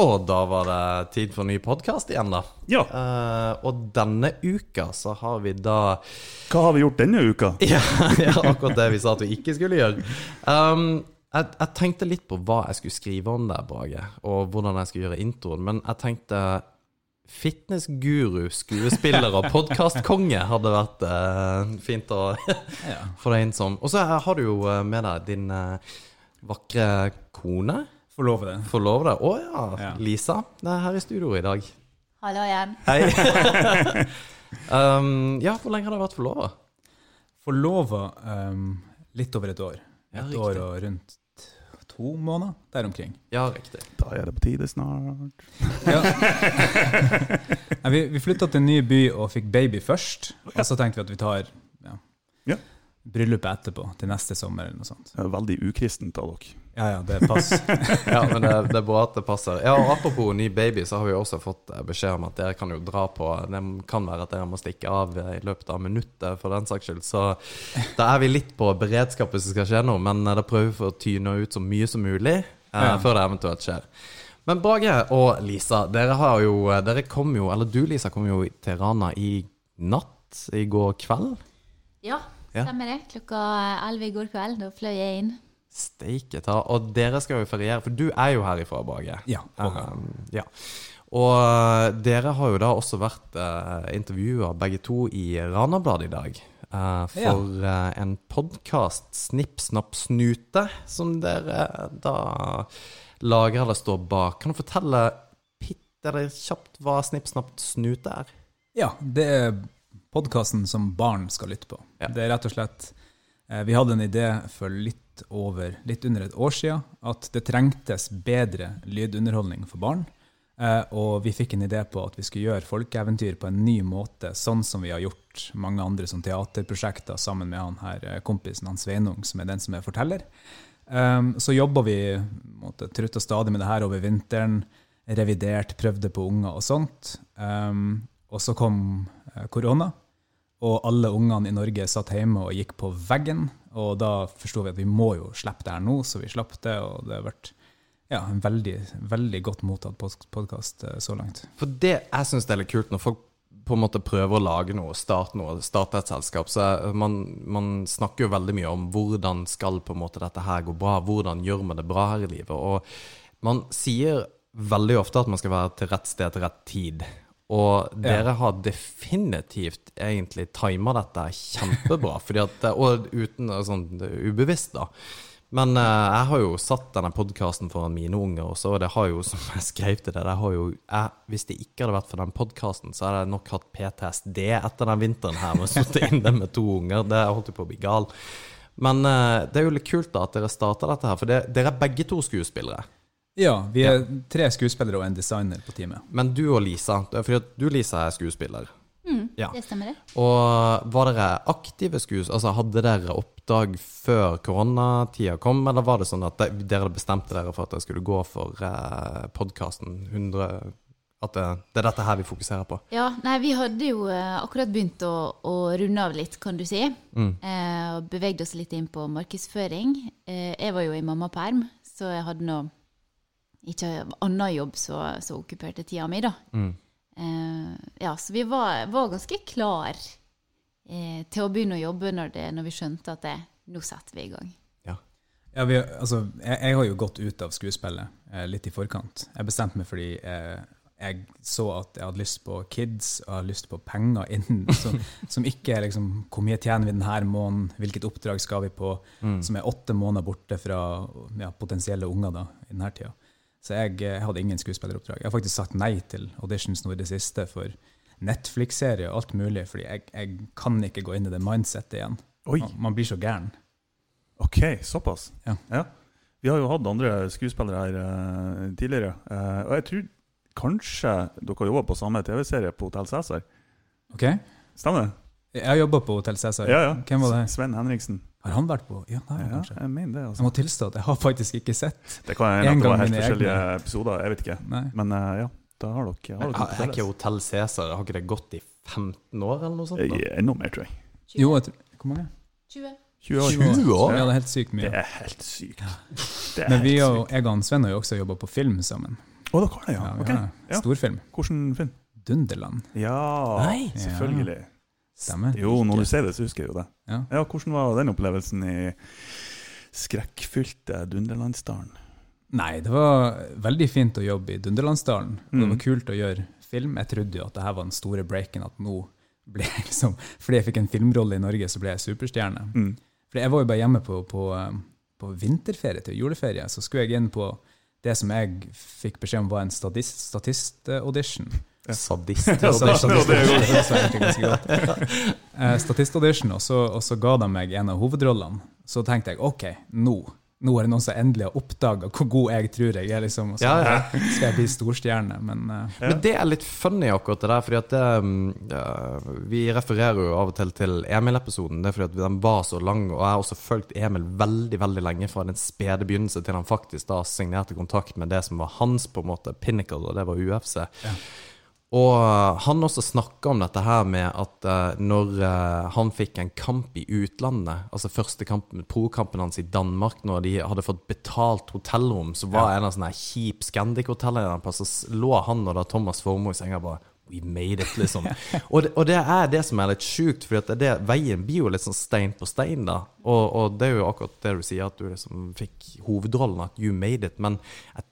Og da var det tid for ny podkast igjen, da. Ja. Uh, og denne uka så har vi da Hva har vi gjort denne uka? Ja, ja akkurat det vi sa at vi ikke skulle gjøre. Um, jeg, jeg tenkte litt på hva jeg skulle skrive om der, Brage, og hvordan jeg skulle gjøre introen. Men jeg tenkte fitnessguru, skuespiller og podkastkonge hadde vært uh, fint å få deg inn som. Og så har du jo eh, med deg din uh, vakre kone. Forlovede. Forlovede. Å ja, Ja. Lisa. Det er her i studio i dag. Hallo igjen. Hei. um, ja, hvor lenge har dere vært forlova? Forlova um, litt over et år. Et ja, år og rundt to måneder der omkring. Ja, riktig. Da er det på tide snart. Ja. Nei, vi vi flytta til en ny by og fikk baby først. Og så tenkte vi at vi tar ja, Ja. bryllupet etterpå, til neste sommer eller noe sånt. Det er veldig ukristent av dere. Ja, ja, det passer. Ja, men det, det er bra at det passer. Ja, og Apropos ny baby, så har vi også fått eh, beskjed om at dere kan jo dra på Det kan være at dere må stikke av eh, i løpet av minuttet, for den saks skyld. Så da er vi litt på beredskap hvis det skal skje noe, men eh, da prøver vi for å tyne ut så mye som mulig eh, Ja. før det eventuelt skjer. Men Brage og Lisa, dere har jo Dere kom jo, eller du Lisa, kom jo til Rana i natt, i går kveld. Ja, Ja. stemmer det. Klokka elleve i går kveld. Da fløy jeg inn. Steike ta. Og dere skal jo feriere, for du er jo herifra, Bage. Ja. Um, ja. Og uh, dere har jo da også vært uh, intervjua begge to i Ranabladet i dag. uh, for uh, en podkast, Snipp, snapp, snute, som dere uh, da lager eller står bak. Kan du fortelle bitte kjapt hva Snipp, snapp, snute er? Ja, det er podkasten som barn skal lytte på. Ja. Det er rett og slett eh, Vi hadde en idé for litt over, litt under et år siden at det trengtes bedre lydunderholdning for barn. Eh, og vi fikk en idé på at vi skulle gjøre folkeeventyr på en ny måte, sånn som vi har gjort mange andre som teaterprosjekter sammen med han her eh, kompisen, han Sveinung, som er den som er forteller. Um, så jobba vi måtte, trutt og stadig med det her over vinteren. Revidert, prøvde på unger og sånt. Og så kom eh, korona, og alle ungene i Norge satt hjemme og gikk på veggen. Og da forsto vi at vi må jo slippe det her nå, så vi slapp det. Og det har vært ja, en veldig, veldig godt mottatt podkast så langt. For det jeg syns er litt kult, når folk på en måte prøver å lage noe, starte noe, starte et selskap, så er, man, man snakker jo veldig mye om hvordan skal på en måte dette her gå bra, hvordan gjør man det bra her i livet. Og man sier veldig ofte at man skal være til rett sted til rett tid. Og dere har definitivt egentlig tima dette kjempebra, fordi at, og uten sånn ubevisst, da. Men eh, jeg har jo satt denne podkasten foran mine unger også, og det har jo, som jeg skrev til det, det har jo jeg, Hvis det ikke hadde vært for den podkasten, så hadde jeg nok hatt PTSD etter den vinteren her med å sitte inne med to unger. Det holdt jo på å bli gal. Men eh, det er jo litt kult da at dere starta dette her, for det, dere er begge to skuespillere. Ja, vi er tre skuespillere og en designer på teamet. Men du og Lisa, at du Lisa er skuespiller. Ja. Det stemmer, det. Og var dere aktive skuespillere? Altså, hadde dere oppdrag før koronatida kom, eller var det sånn at dere bestemte dere for at dere skulle gå for eh, podkasten 100 At det, det er dette her vi fokuserer på? Ja, nei, vi hadde jo eh, akkurat begynt å, å runde av litt, kan du si. Eh, og bevegde oss litt inn på markedsføring. Eh, jeg var jo i mammaperm, så jeg hadde nå ikke annen jobb som okkuperte tida mi, da. Eh, ja, så vi var, var ganske klar eh, til å begynne å jobbe når, det, når vi skjønte at det, nå setter vi i gang. Ja. Ja, vi, altså, jeg, jeg har jo gått ut av skuespillet eh, litt i forkant. Jeg bestemte meg fordi eh, jeg så at jeg hadde lyst på kids og jeg hadde lyst på penger innen, som, som ikke er liksom Hvor mye tjener vi denne måneden? Hvilket oppdrag skal vi på? Som er åtte måneder borte fra ja, potensielle unger da, i denne tida. Så jeg, eh, jeg hadde ingen skuespilleroppdrag. Jeg har faktisk sagt nei til auditions nå i det siste for Netflix-serie og alt mulig, fordi jeg, jeg kan ikke gå inn i det mindsettet igjen. Man, man blir så gæren. Ok, såpass. Ja. Vi har jo hatt andre skuespillere her uh, tidligere. Uh, og jeg tror kanskje dere jobber på samme TV-serie på Hotell Cæsar. Ok? Stemmer det? Jeg har jobba på Hotell Cæsar. Ja, ja. Hvem var det? Sven Henriksen. Har han vært på? Ja, har han Ja, kanskje. jeg mener det. Jeg altså. må tilstå at jeg har faktisk ikke sett. Det kan En hende at det var helt forskjellige egne. episoder. Jeg vet ikke. Nei. Men eh, ja, da har dere, har dere Er er ikke. Hotell Cæsar Har ikke det gått i 15 år, eller noe sånt? da? Eh, Enda mer, tror jeg. Jo, jeg tror, hvor mange? 20. 20 år. 20 år? Ja, det er helt sykt mye. Det er helt sykt. Det er Men vi og jeg og Sven har jo også jobba på film sammen. Å, dere har det, ja. Ja, vi Ok. har Ja. Storfilm. Hvilken film? Dunderland. Ja, Nei. selvfølgelig. Stemmer. Jo, når du ser det, så husker jeg jo det. Ja. Ja, Hvordan var den opplevelsen i skrekkfylte Dunderlandsdalen? Nei, det var veldig fint å jobbe i Dunderlandsdalen. Mm. Det Mm. var kult å gjøre film. Jeg trodde jo at det her var den store breaken, at nå ble jeg liksom Fordi jeg fikk en filmrolle i Norge, så ble jeg superstjerne. Mm. For jeg var jo bare hjemme på, på, eh, på vinterferie til juleferie, så skulle jeg inn på det som jeg fikk beskjed om var en statist- statist-audition. Sadist. Ja. Eh, Statist-audition, og, så- og så ga de meg en av hovedrollene. Så tenkte jeg OK, nå nå er det noen som endelig har oppdaga hvor god jeg tror jeg er. liksom, og så Ja, ja. skal jeg bli storstjerne. Men uh. Men det er litt funny akkurat det der, fordi at det, uh, vi refererer jo av og til til Emil-episoden. Det er fordi at den var så lang, og jeg har også fulgt Emil veldig veldig lenge fra den spede begynnelse til han faktisk da signerte kontrakt med det som var hans på en måte pinnacle, og det var UFC. Og uh, han også snakka om dette her med at uh, når uh, han fikk en kamp i utlandet, altså første pro-kampen hans i Danmark, når de hadde fått betalt hotellrom, så var en av sånne kjip Scandic-hotell en eller annen plass, så lå han og da Thomas Formoe i senga bare We made it, liksom. og, det, og det er det som er litt sjukt, for det, det, veien blir jo litt sånn stein på stein, da. Og, og det er jo akkurat det du sier, at du liksom fikk hovedrollen, at you made it. Men jeg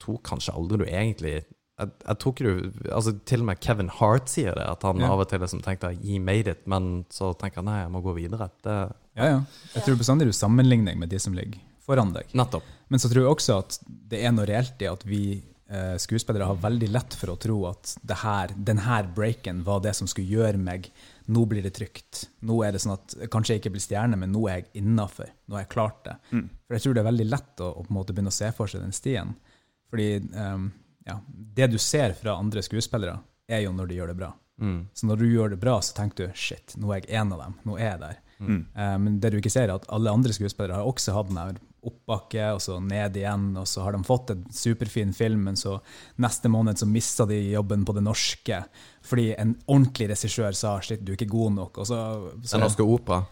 tror kanskje aldri du egentlig jeg, jeg tror ikke du altså Til og med Kevin Hart sier det, at han Ja. av og til liksom tenkte he made it, men så tenker han nei, jeg må gå videre. Det, ja, ja. Jeg tror bestandig du sammenligner med de som ligger foran deg. nettopp. Men så tror jeg også at det er noe reelt i at vi eh, skuespillere har veldig lett for å tro at det her, denne breaken var det som skulle gjøre meg Nå blir det trygt. Nå er det sånn at kanskje jeg ikke blir stjerne, men nå er jeg innafor. Nå har jeg klart det. For jeg tror det er veldig lett å, å på en måte begynne å se for seg den stien. Fordi eh, ja, det du ser fra andre skuespillere, er jo når de gjør det bra. Så når du gjør det bra, så tenker du shit, nå er jeg en av dem. Nå er jeg der. Eh, men det du ikke ser, er at alle andre skuespillere har også hatt den der oppbakke, og så ned igjen, og så har de fått en superfin film, men så neste måned så mista de jobben på det norske fordi en ordentlig regissør sa shit, du er ikke god nok. Og så, så Den norske opera.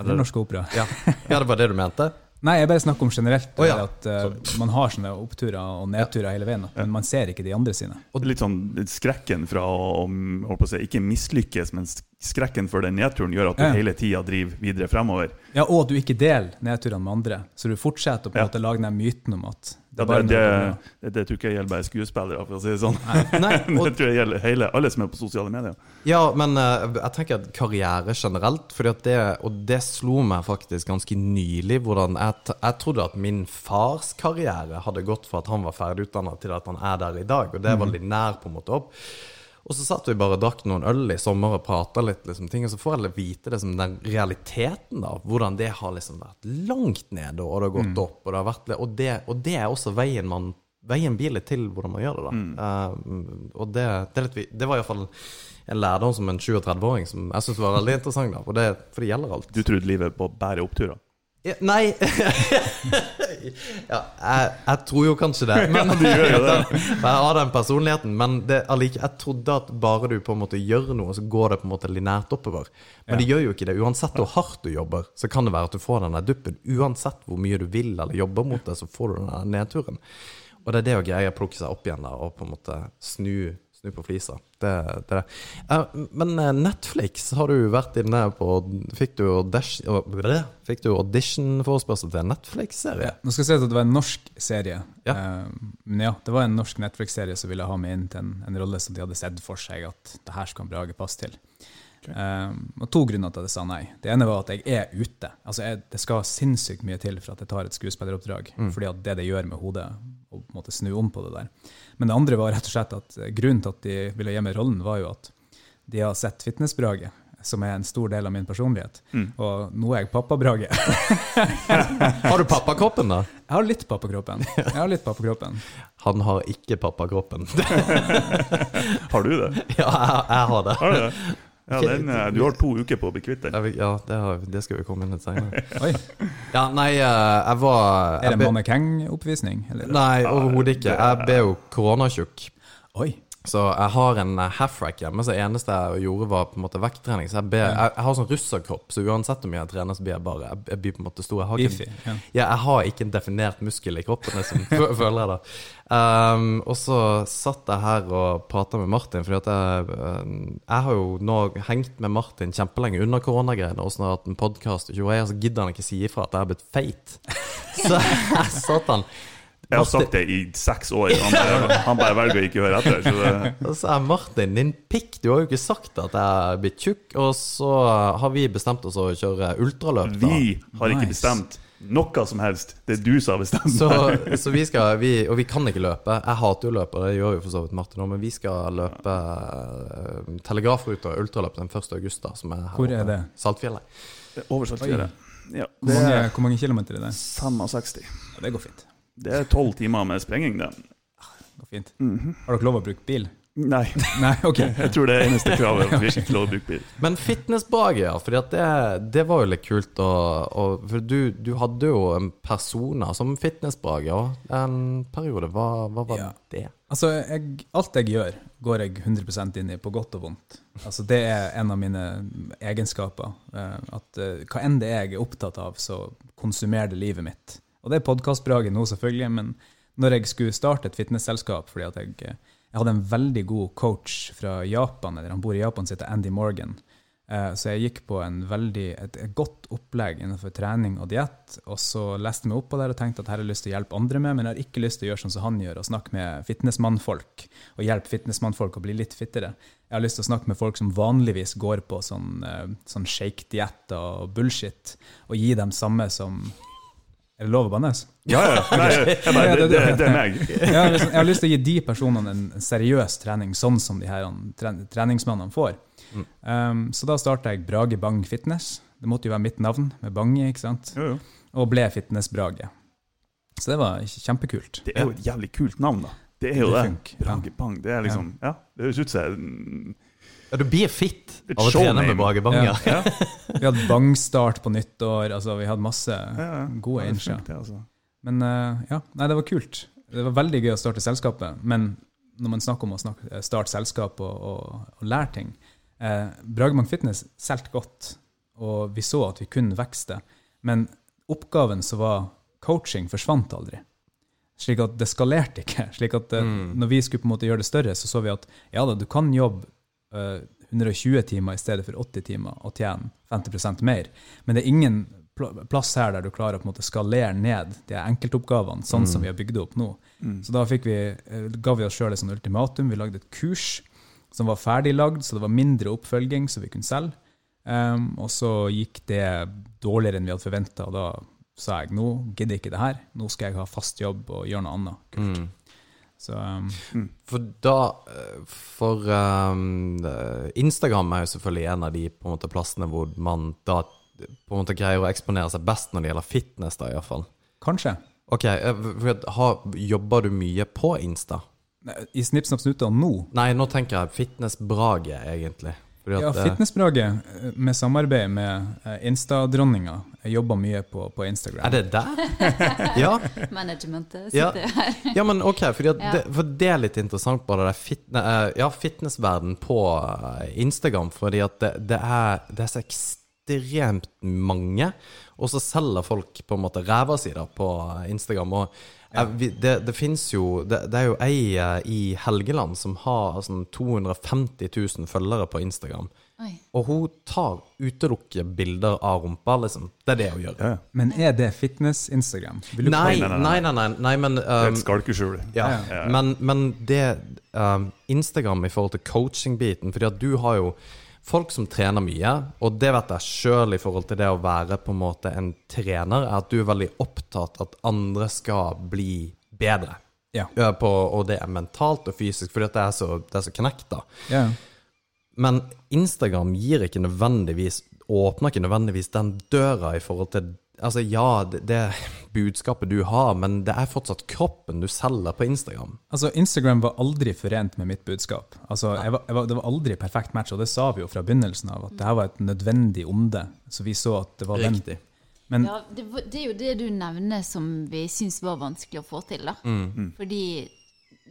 Er Den norske opera. ja. ja, det var det du mente? Nei, jeg bare snakker om generelt. oh, ja. at uh, Man har sånne oppturer og nedturer hele veien, men man ser ikke de andre sine. Og litt sånn litt skrekken fra å, å å si, ikke mislykkes, men skrekken for den nedturen gjør at du Ja. hele tida driver videre fremover. Ja, Og at du ikke deler nedturene med andre, så du fortsetter å på en Ja. måte lage den myten om at det er det, det, det det, det tror ikke jeg gjelder bare skuespillere, for å si det sånn. Nei, det og, tror jeg gjelder hele, alle som er på sosiale medier. ja, men uh, jeg tenker at karriere generelt, fordi at det, og det slo meg faktisk ganske nylig, hvordan jeg, jeg trodde at min fars karriere hadde gått fra at han var ferdig utdanna, til at han er der i dag, og det var nær på en måte opp. Og så satt vi bare og drakk noen øl i sommer og prata litt, liksom, ting, og så får jeg litt vite liksom, den realiteten, da. Hvordan det har liksom vært langt nede, og det har gått opp. Og det, har vært, og, det, og det er også veien man Veien blir litt til hvordan man gjør det, da. Eh, og det, det, litt, det var iallfall en lærdom som en 37-åring som jeg syns var veldig interessant, da. For det, for det gjelder alt. Du trodde livet på bare oppturer. Ja, nei ja, jeg, jeg tror jo kanskje det. Men, gjør jo det. jeg har den personligheten. Men det, allike, jeg trodde at bare du på en måte gjør noe, så går det på en måte linært oppover. Men det gjør jo ikke det. Uansett hvor hardt du jobber, så kan det være at du får den der duppen. Uansett hvor mye du vil eller jobber mot det, så får du den der nedturen. Og det er det å greie å plukke seg opp igjen der og på en måte snu, snu på flisa. Det, det det. Eh, men eh, Netflix har du vært inne på Fikk du, du audition-forespørsel til en Netflix-serie? Nå skal jeg si at det var en norsk serie. Ja. Eh, men ja, det var en norsk Netflix-serie som ville ha meg inn til en, en rolle som de hadde sett for seg at det her skal Brage passe til. Eh, og to grunner til at jeg sa nei. Det ene var at jeg er ute. Altså jeg, Det skal sinnssykt mye til for at jeg tar et skuespilleroppdrag. Fordi at det det gjør med hodet, å på en måte snu om på det der. Men det andre var rett og slett at eh, grunnen til at de ville gi meg rollen, var jo at de har sett Fitness-Brage, som er en stor del av min personlighet. Og nå er jeg pappa-Brage. Har du pappakroppen, da? Jeg har litt pappakroppen. Jeg har litt pappakroppen. Han har ikke pappakroppen. Har du det? ja, jeg, jeg har det. Har du det? Ja, den, eh, du har to uker på å bli kvitt den. Ja, det, har, det skal vi komme inn litt senere. Oi, Ja, nei, eh, jeg var Er jeg det be- Kang oppvisning? Nei, overhodet ikke. Jeg ble jo koronatjukk. Oi. Så jeg har en eh, half-rack hjemme, så det eneste jeg gjorde, var på en måte vekttrening. Så jeg, ber, jeg, jeg har sånn russerkropp, så uansett mye jeg trener, så blir jeg bare Jeg, jeg blir på en måte stor. Jeg har, ikke, Ja. ja, jeg har ikke en definert muskel i kroppen, liksom, føler jeg da. Um, og så satt jeg her og prata med Martin, fordi at jeg, eh, jeg har jo nå hengt med Martin kjempelenge under koronagreiene, og sånn at jeg en podkast, og så gidder han ikke si ifra at jeg har blitt feit. Så jeg satt han Jeg har sagt det i seks år. Han bare, han bare velger å ikke høre etter. Så det, Og så er Martin, din pikk, du har jo ikke sagt at jeg er blitt tjukk. Og så har vi bestemt oss å kjøre ultraløp. da. vi har ikke Nice. bestemt noe som helst. Det er du som har bestemt. Så, så vi skal vi, Og vi kan ikke løpe. Jeg hater jo å løpe, det gjør jo for så vidt Martin òg, men vi skal løpe uh, telegrafruta ultraløp den 1. august, da, som er her Hvor er oppe. det? Saltfjellet. Over Saltfjellet. Ja, Hvor mange, hvor mange kilometer er det? 65. Ja, det går fint. Det er tolv timer med sprenging, det. Går fint. Mhm. Har dere lov å bruke bil? Nei, Nei, okay. jeg tror det er eneste kravet. Vi ikke lov å bruke bil. Men fitnessbaget, ja. For det, det var jo litt kult. Og, og, for du, du hadde jo en persona som fitnessbager òg en periode. Hva, hva var Ja. det? Altså, jeg, alt jeg gjør, går jeg 100% inn i, på godt og vondt. Altså, det er en av mine egenskaper. eh, At eh, hva enn det er jeg er opptatt av, så konsumerer det livet mitt. Og det er podkastbraget nå, selvfølgelig, men når jeg skulle starte et fitnessselskap fordi at jeg, jeg hadde en veldig god coach fra Japan, eller han bor i Japan, som heter Andy Morgan. Eh, Så jeg gikk på veldig, et, godt opplegg innenfor trening og diett, og så leste meg opp på det og tenkte at her har jeg lyst til å hjelpe andre med, men jeg har ikke lyst til å gjøre sånn som han gjør, og snakke med fitnessmannfolk, og hjelpe fitnessmannfolk å bli litt fittere. Jeg har lyst til å snakke med folk som vanligvis går på sånn, eh, sånn shake-diett og bullshit, og gi dem samme som Er det lov å bannes? Ja, ja. Nei, jeg bare, det, det, det er meg. Jeg har, lyst, jeg har lyst til å gi de personene en, en seriøs trening, sånn som de her tre- treningsmannene får. Um, så da starta jeg Brage Bang Fitness. Det måtte jo være mitt navn, med Bange, ikke sant? Jo, jo. Og ble Fitness Brage. Så det var kjempekult. Det er jo et jævlig kult navn, da. Det er jo Det det. Brage Bang. Det er liksom Ja, det høres ut som Ja, du blir fit av å trene med Brage Bang, ja. Ja. Vi hadde bangstart på nyttår, altså vi hadde masse gode Ja, altså. Men uh, ja, nei, det var kult. Det var veldig gøy å starte selskapet, men når man snakker om å snakke, starte selskap og, og, og lære ting eh, Bragemann Fitness solgte godt, og vi så at vi kunne vekste, men oppgaven som var coaching, forsvant aldri. Slik at det skalerte ikke. Slik at mm. når vi skulle på en måte gjøre det større, så så vi at ja da, du kan jobbe eh, 120 timer i stedet for 80 timer og tjene 50 mer, men det er ingen plass her der du klarer å på en måte skalere ned de enkeltoppgavene, sånn som vi har bygd opp nå. Så da vi, eh, ga vi oss sjøl et sånt ultimatum. Vi lagde et kurs som var ferdiglagd, så det var mindre oppfølging, som vi kunne selge. Um, og så gikk det dårligere enn vi hadde forventa, og da sa jeg nå gidder jeg ikke det her, nå skal jeg ha fast jobb og gjøre noe annet. Kult. Så um, For da eh, For ehm, eh, Instagram er jo selvfølgelig en av de på en måte plassene hvor man da på en måte greier å eksponere seg best når det gjelder fitness, da iallfall. kanskje. Ok, eh, har, jobber du mye på Insta? I Snipp, snapp, snute og nå Nei, nå tenker jeg fitnessbrage, egentlig. Fordi Ja, at, eh, Fitnessbrage eh, med samarbeid med eh, Insta-dronninga. Jeg jobber mye på, på Instagram. Er det der? ja. Managementet Ja. sitter her. ja, men ok, fordi at Ja. det, for det er litt interessant bare det fitne, ja, fitnessverden på Instagram, fordi at det, det, er, det er så ekstremt mange, og så selger folk på en måte ræva si da på Instagram. og ja. det, det finnes jo det, det er jo ei eh, i Helgeland som har sånn 250 000 følgere på Instagram. Oi. Og hun tar utelukkende bilder av rumpa, liksom. Det er det hun gjør. Ja. Men er det fitness-Instagram? Nei, Nei, nei, nei, nei, nei, men Det er um, et skalkeskjul. ja, Ja, ja. Men, men det um, Instagram i forhold til coaching-biten Fordi at du har jo folk som trener mye, og det vet jeg sjøl i forhold til det å være på en måte en trener, er at du er veldig opptatt at andre skal bli bedre. Ja. På, og det er mentalt og fysisk, fordi det er så, det er så knekt, da. Ja. Men Instagram gir ikke nødvendigvis Åpner ikke nødvendigvis den døra i forhold til Altså, ja, det, det er budskapet du har, men det er fortsatt kroppen du selger på Instagram. Altså, Instagram var aldri forent med mitt budskap. Altså, jeg var, jeg var, det var aldri perfekt match, og det sa vi jo fra begynnelsen av, at det her var et nødvendig onde. Så vi så at det var den. Men Ja, det, det er jo det du nevner som vi syns var vanskelig å få til, da. Fordi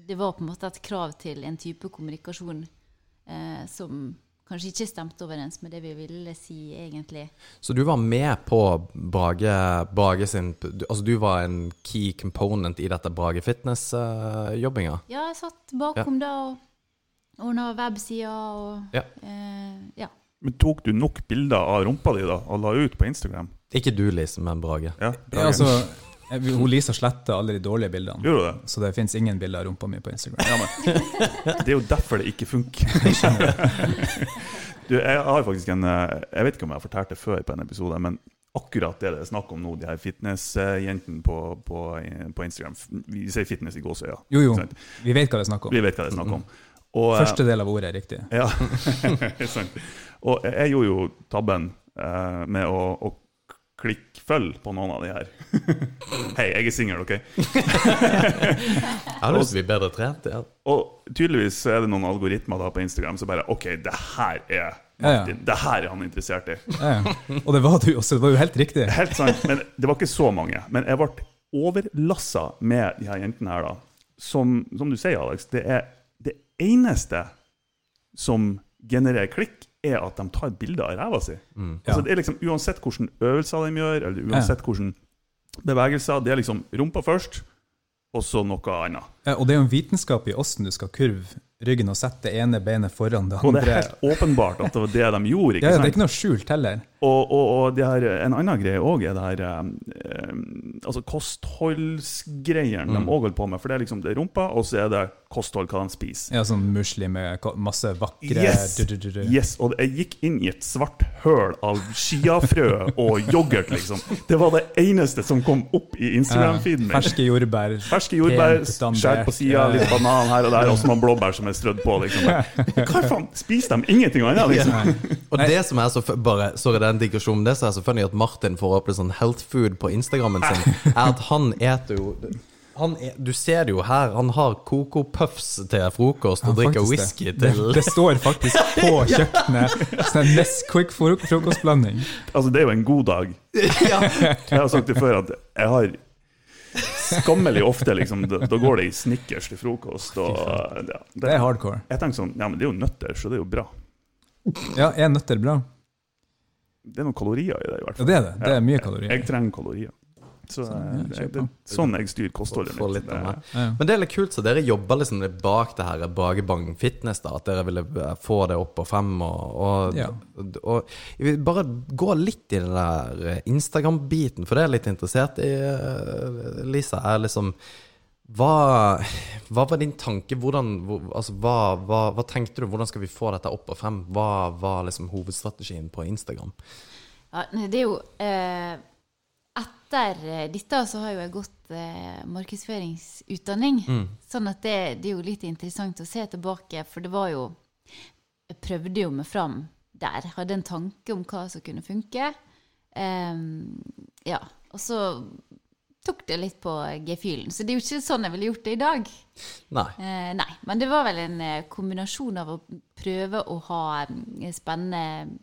det var på en måte et krav til en type kommunikasjon eh, som kanskje ikke stemte overens med det vi ville si egentlig. Så du var med på Brage, Brage sin Altså du var en key component i dette Brage Fitness-jobbinga? Ja, jeg satt bakom da og ordna websida og Ja. eh, ja. Men tok du nok bilder av rumpa di da, og la ut på Instagram? Ikke du, Lise, men Brage. Ja, Ja, altså, hun Lisa sletter alle de dårlige bildene, Gjorde du det? så det fins ingen bilder av rumpa mi på Instagram. Ja, men Det er jo derfor det ikke funker. Du, jeg har faktisk en eh, Jeg vet ikke om jeg har fortalt det før på en episode, men akkurat det det er snakk om nå, de her fitnessjentene på, på, på Instagram Vi sier fitness i gåseøya. Jo, jo, Sånn. vi vet hva det er snakk om. Vi vet hva det er snakk om. Og, eh, Første del av ordet er riktig. Ja, sant. Og jeg gjorde jo tabben eh, med å, å klikke følg på noen av de her. Hei, jeg er singel, OK? Jeg har lyst til å bli bedre trent. Ja. Og tydeligvis er det noen algoritmer da på Instagram som bare OK, det her er Ja, ja. Martin. Det her er han interessert i. Ja, ja. Og det var du også, det var jo helt riktig. Helt sant. Men det var ikke så mange. Men jeg ble overlassa med de her jentene her, da. Som, som du sier, Alex, det er det eneste som genererer klikk, er at de tar bilder av ræva si. Ja. Altså, det er liksom Uansett hvilke øvelser de gjør, eller uansett hvilke bevegelser, det er liksom rumpa først, og så noe annet. Ja, og det er jo en vitenskap i åssen du skal kurve ryggen og sette det ene beinet foran det Og det er helt åpenbart at det var det de gjorde. ikke Ja, ja, det er ikke noe skjult heller. Og, og, og det her, en annen greie òg er det her eh, eh, altså kostholdsgreiene de òg holder på med. For det er liksom det er rumpa, og så er det kosthold, hva de spiser. Ja, sånn musli med masse vakre Yes! du, du, du, du. yes! Og jeg gikk inn i et svart høl av chiafrø og yoghurt, liksom. Det var det eneste som kom opp i Instagram-feeden min. Ferske jordbær. Ferske jordbær, skjært på sida, litt banan her og der, og så noen blåbær som er strødd på. liksom. Hva faen? Spiser de ingenting annet, liksom? Og det som er så f- bare, sorry, det en digresjon, det så er så funny at Martin får opp litt sånn health food på Instagrammen sin, er at han eter jo han er, Du ser det jo her, han har Coco Puffs til frokost og Ja, drikker whisky det. Det, til det står faktisk på kjøkkenet. Sånn Nesquik Quick frokostblanding. Altså, det er jo en god dag. Jeg har sagt det før at jeg har skammelig ofte liksom, da, da går det i Snickers til frokost. Og, ja, Det er hardcore. Jeg tenker sånn, ja, men det er jo nøtter, så det er jo bra. Ja, er nøtter bra? Det er noen kalorier i det, i hvert Ja, fall. det er det. Det er mye kalorier. Jeg trenger kalorier. Så Sånn, eh, ja, det, kjør det, sånn jeg styrer kostholdet mitt. Ja. Men det er litt kult, så dere jobber liksom bak det her Bagebang Fitness, da. At dere ville eh, få det opp og frem. Og, og, Ja. og, og jeg bare gå litt i den der eh, Instagram-biten, for det er jeg litt interessert i, eh, Lisa. Er liksom hva, hva var din tanke? Hvordan, altså, hva, hva, hva tenkte du? Hvordan skal vi få dette opp og frem? Hva var liksom hovedstrategien på Instagram? Ja, det er jo eh, Etter eh, dette så har jo jeg gått eh, markedsføringsutdanning. Sånn at det, det er jo litt interessant å se tilbake, for det var jo Jeg prøvde jo meg fram der. Hadde en tanke om hva som kunne funke. Eh, ja. Og så tok det litt på gefühlen. Så det er jo ikke sånn jeg ville gjort det i dag. Nei. Eh, nei, men det var vel en eh, kombinasjon av å prøve å ha mm, spennende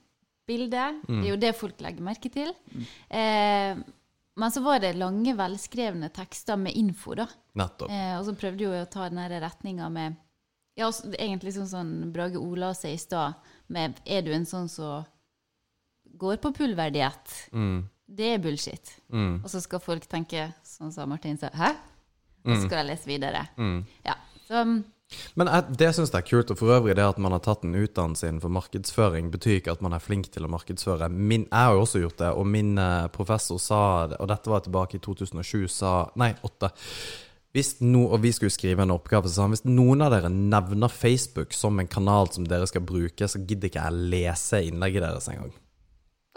bilder. Det er jo det folk legger merke til. Eh, men så var det lange, velskrevne tekster med info, da. Nettopp. Eh, og så prøvde jo å ta den retninga med Ja, også, egentlig sånn som Brage Ola sa i stad, med Er du en sånn som går på pulverdiett? Mm. Det er bullshit. Mm. Og så skal folk tenke sånn som Martin sa, hæ? Og så skal de lese videre. Mm. Ja. Så mm, Men det syns jeg er kult. Og for øvrig, det at man har tatt en utdannelse innenfor markedsføring, betyr ikke at man er flink til å markedsføre. Min, jeg har jo også gjort det, og min eh, professor sa, og dette var tilbake i 2007, sa Nei, 8. Hvis no, og vi skulle skrive en oppgave, så sa han hvis noen av dere nevner Facebook som en kanal som dere skal bruke, så gidder ikke jeg lese innlegget deres engang.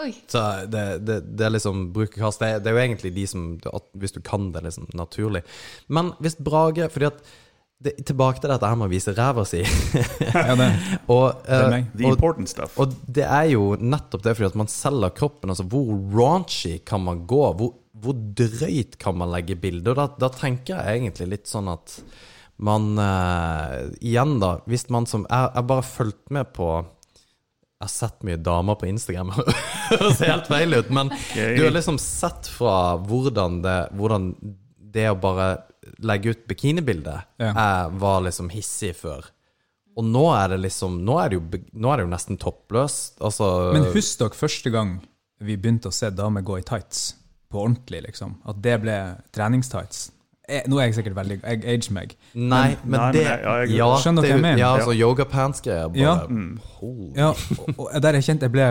Oi. Så det, det, det er liksom brukerkast. Det, det er jo egentlig de som at Hvis du kan det liksom naturlig. Men hvis Brage Fordi at det, Tilbake til dette her med å vise ræva si. Ja, det, og, meg. The og, important stuff. og det er jo nettopp det fordi at man selger kroppen. Altså hvor raunchy kan man gå? Hvor, hvor drøyt kan man legge bilder? Og da, da tenker jeg egentlig litt sånn at man uh, Igjen, da. Hvis man som Jeg har bare fulgt med på jeg har sett mye damer på Instagram. Det høres helt feil ut, men du har liksom sett fra hvordan, det, hvordan det å bare legge ut bikinibilde Ja. eh, var liksom hissig før. Og nå er det liksom Nå er det jo, er det jo nesten toppløst. Altså Men husk dere første gang vi begynte å se damer gå i tights, på ordentlig, liksom. At det ble treningstights. Jeg, nå er jeg sikkert veldig Jeg ager meg. Nei, men Nei, men det jeg- ja, jeg- ja, Skjønner du dere hva jeg mener? Ja, altså yogapants-greier. Bare Ja. Ja, og, og der jeg kjente jeg ble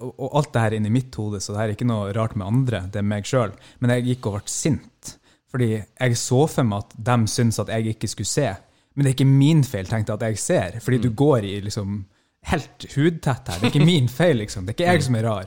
og, og alt det her inni mitt hode, så det her er ikke noe rart med andre, det er meg sjøl. Men jeg gikk og ble sint. Fordi jeg så for meg at de syntes at jeg ikke skulle se. Men det er ikke min feil, tenkte jeg at jeg ser. Fordi du går i liksom helt hudtett her. Det er ikke min feil, liksom. Det er ikke jeg som er rar.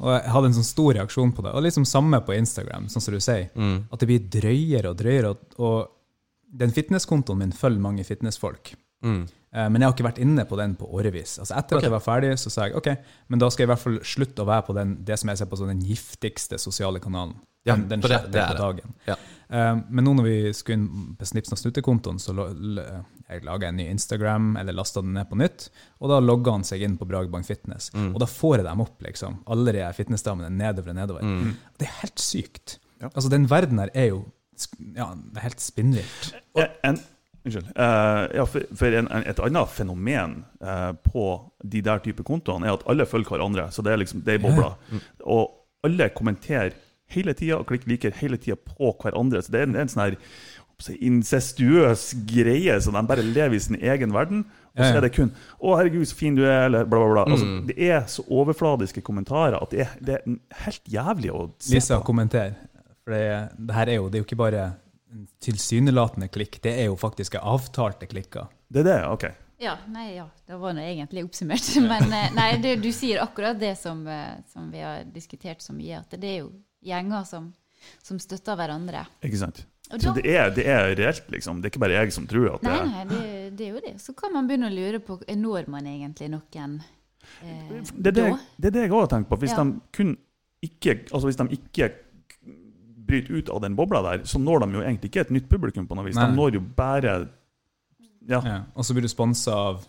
Og jeg hadde en sånn stor reaksjon på det. Og liksom samme på Instagram, sånn som du sier. At det blir drøyere og drøyere. Og, og den fitnesskontoen min følger mange fitnessfolk. Mm. Eh, Men jeg har ikke vært inne på den på årevis. Altså Etter at jeg var ferdig, så sa jeg ok, men da skal jeg i hvert fall slutte å være på den, det som jeg ser på som den giftigste sosiale kanalen. Ja, Den, den for det- det er på det. dagen. Ja. Eh, Men nå når vi skulle inn på Snipsen og Snutte-kontoen, så lo- l- jeg en ny Instagram, eller lasta den ned på nytt, og da logga han seg inn på Bragebank Fitness. Mm. Og da får jeg dem opp, liksom. Alle de fitnessdamene nedover og nedover. Mm. Det er helt sykt. Ja. Altså, den verden her er jo ja, det er helt spinnvilt. Eh, unnskyld. Uh, ja, for, for en, en, et annet fenomen uh, på de der type kontoene er at alle følger hverandre. Så det er liksom, det er bobla. Og alle kommenterer hele tida og klikker liker hele tida på hverandre. Så det er en, en sånn her incestuøs greie, så de bare lever i sin egen verden. Og så er det kun 'Å, herregud, så fin du er', eller bla, bla, bla. Altså, det er så overfladiske kommentarer at det er, det er helt jævlig å se Lisa, på. kommenter. For det, det her er jo, det er jo ikke bare en tilsynelatende klikk, det er jo faktisk avtalte klikker. Det er det, OK. Ja, nei, ja, det var nå egentlig oppsummert. Men eh, nei, du, du sier akkurat det som, eh, som vi har diskutert så mye, at det er jo gjenger som, som støtter hverandre. Ikke sant? Da, Så det er, det er reelt, liksom. Det er ikke bare jeg som tror at det er nei, det, det er jo det. Så kan man begynne å lure på når man egentlig noen eh, Det er det, det er det jeg òg har tenkt på. Hvis, Ja. de kun ikke, altså hvis de ikke bryter ut av den bobla der, så når de jo egentlig ikke et nytt publikum på noe vis. Nei. De når jo bare Ja. Ja. Og så blir du sponsa av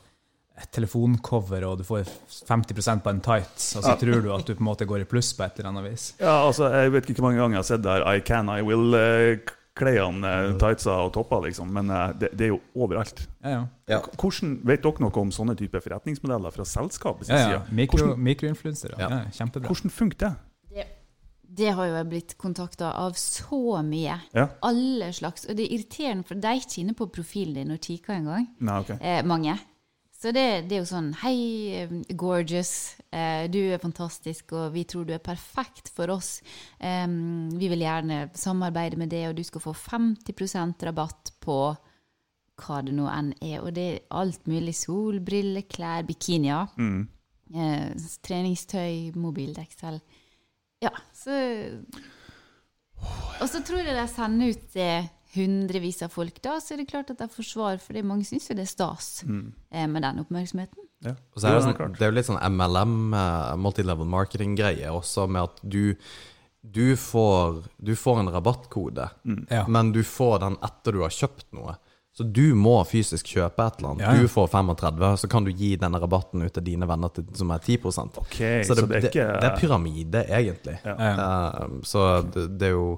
et telefoncover, og du får 50% på en tights, og så Ja. tror du at du på en måte går i pluss på et eller annet vis. ja, altså, jeg vet ikke hvor mange ganger jeg har sett der I can, I will, uh, klærne, uh, tightsa og topper, liksom. Men uh, det, det er jo overalt. Ja, ja. Hvordan, Vet dere noe om sånne type forretningsmodeller fra selskapets ja, ja. side? Mikro, mikroinfluensere. Ja. Ja. kjempebra. hvordan funker det? Det, det har jo jeg blitt kontakta av så mye. Ja. Alle slags. Og det er irriterende, for de er ikke inne på profilen din og kikker engang. Nei, ok. Eh, mange. Så det, det er jo sånn Hei, eh, gorgeous. Eh, du er fantastisk, og vi tror du er perfekt for oss. Vi vil gjerne samarbeide med det, og du skal få 50% rabatt på hva det nå enn er. Og det er alt mulig. Solbriller, klær, bikinier. Mm. Eh, treningstøy, mobildeksel. Ja, så Og så tror jeg de sender ut til hundrevis av folk. Da så er det klart at jeg får svar, for det mange syns jo det er stas mm. med den oppmerksomheten. Ja. Og så er det, sånn, det er jo litt sånn MLM, eh, multilevel marketing-greie, også med at du, du, får, du får en rabattkode, Ja. men du får den etter du har kjøpt noe. Så du må fysisk kjøpe et eller annet. Ja, ja. Du får 35, så kan du gi denne rabatten ut til dine venner til, som er 10 okay, Så det, så det er ikke det er pyramide, egentlig. Ja. Eh, så det, det er jo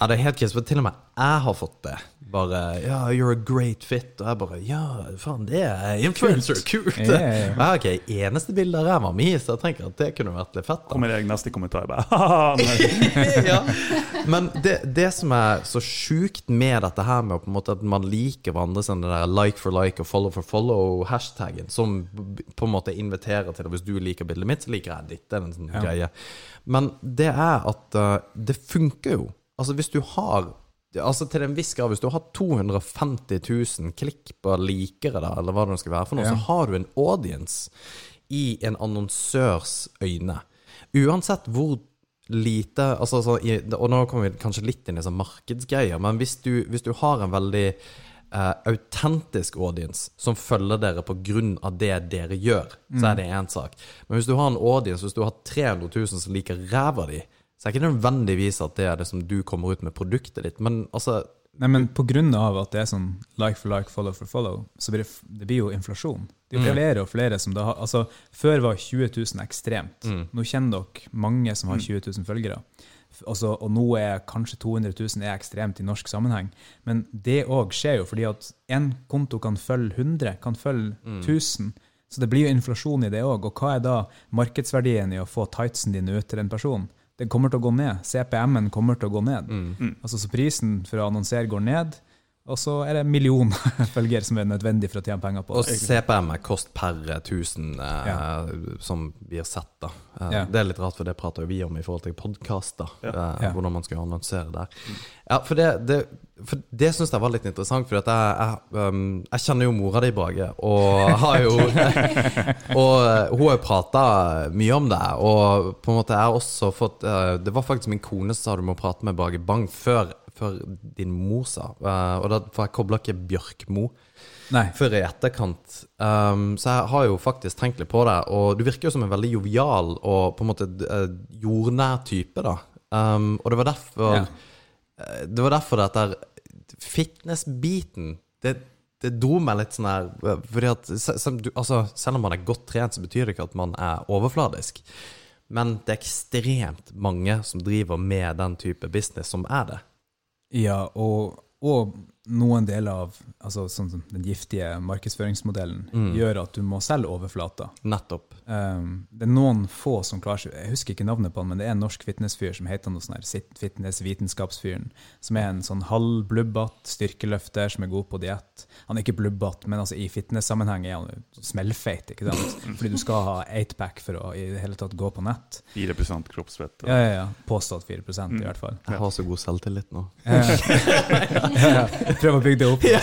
Ja, det er helt krise, til og med jeg har fått det. Bare Ja, you're a great fit. Og jeg bare Ja, faen, det er influencer. Kult! Ja, ja, ja. Har ikke eneste bilde av ræva mi, så jeg tenker at det kunne vært litt fett. da. Kommer jeg neste kommentar bare ja. Men det, det som er så sjukt med dette her med måte at man liker hverandre sånn det der like for like og follow for follow-hashtagen, som på en måte inviterer til det. hvis du liker bildet mitt, så liker jeg ditt. Det er en sånn greie. Men det er at uh, det funker jo. Altså hvis du har Altså Til en viss grad, hvis du har 250 000 klikk på likere, da, eller hva det skal være for noe, Ja. så har du en audience i en annonsørs øyne. Uansett hvor lite altså, så i, Og nå kommer vi kanskje litt inn i sånn markedsgreier, men hvis du, hvis du har en veldig Uh, autentisk audience som følger dere av det dere gjør, så er det én sak. Men hvis du har en audience, hvis du har 300 000 som liker ræva di, så det er ikke nødvendigvis at det er det som du kommer ut med produktet ditt. Men altså Nei, men på grunn av at det er sånn like for like, follow for follow, så blir det, det blir jo inflasjon. Det er jo flere og flere som da har Altså, før var 20 000 ekstremt. Nå kjenner dere mange som har 20 000 følgere. Altså, og nå er kanskje 200 000 er ekstremt i norsk sammenheng. Men det òg skjer jo fordi at én konto kan følge 100, kan følge 1000. Så det blir jo inflasjon i det òg. Og hva er da markedsverdien i å få tightsen dine ut til en person? Den kommer til å gå ned. CPM-en kommer til å gå ned. Altså, så prisen for å annonsere går ned, og så er det en million følgere som er nødvendig for å tjene penger på Og. CPM er kost per 1000 eh, Ja. som blir sett, da. Eh, Ja. Det er litt rart, for det prater jo vi om i forhold til podkaster. Eh, Hvordan man skal annonsere der. Ja, for det, det, for det syns jeg var litt interessant, for at jeg, jeg, um, jeg kjenner jo mora di, Brage, og har jo Og eh, hun har jo prata mye om det, og på en måte jeg har også fått uh, Det var faktisk min kone som sa du må prate med Brage Bang før, før din mor sa. Eh, og da, For jeg kobla ikke Bjørkmo Nei. før i etterkant. Um, så jeg har jo faktisk tenkt litt på det, og du virker jo som en veldig jovial og på en måte eh, jordnær type, da. Um, og det var derfor Ja. eh, Det var derfor dette fitness-biten det, det dro meg litt sånn her Fordi at altså, selv om man er godt trent, så betyr det ikke at man er overfladisk. Men det er ekstremt mange som driver med den type business, som er det. Ja, og, og noen deler av altså sånn den giftige markedsføringsmodellen gjør at du må selge overflater. Nettopp. Um, det er noen få som klarer seg Jeg husker ikke navnet på han, men det er en norsk fitnessfyr som heter noe sånn her fitnessvitenskapsfyren. Som er en sånn halvblubbete styrkeløfter som er god på diett. Han er ikke blubbete, men altså i fitness-sammenheng er han smellfeit. ikke sant? Fordi du skal ha 8-pack for å i det hele tatt gå på nett. 4 kroppsfett. Ja, ja, ja. Påstått 4 i hvert fall. Jeg har så god selvtillit nå. ja, prøv å bygge det opp.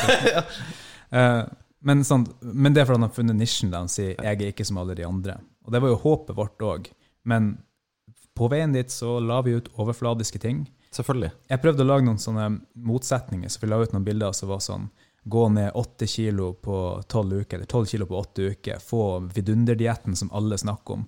Eh, men, sånn, men det er fordi han har funnet nisjen der han sier 'jeg er ikke som alle de andre'. Og det var jo håpet vårt òg. Men på veien dit så la vi ut overfladiske ting. Selvfølgelig. Jeg prøvde å lage noen sånne motsetninger, så vi la ut noen bilder som var sånn Gå ned åtte kilo på tolv uker, eller tolv kilo på åtte uker. Få vidunderdietten som alle snakker om.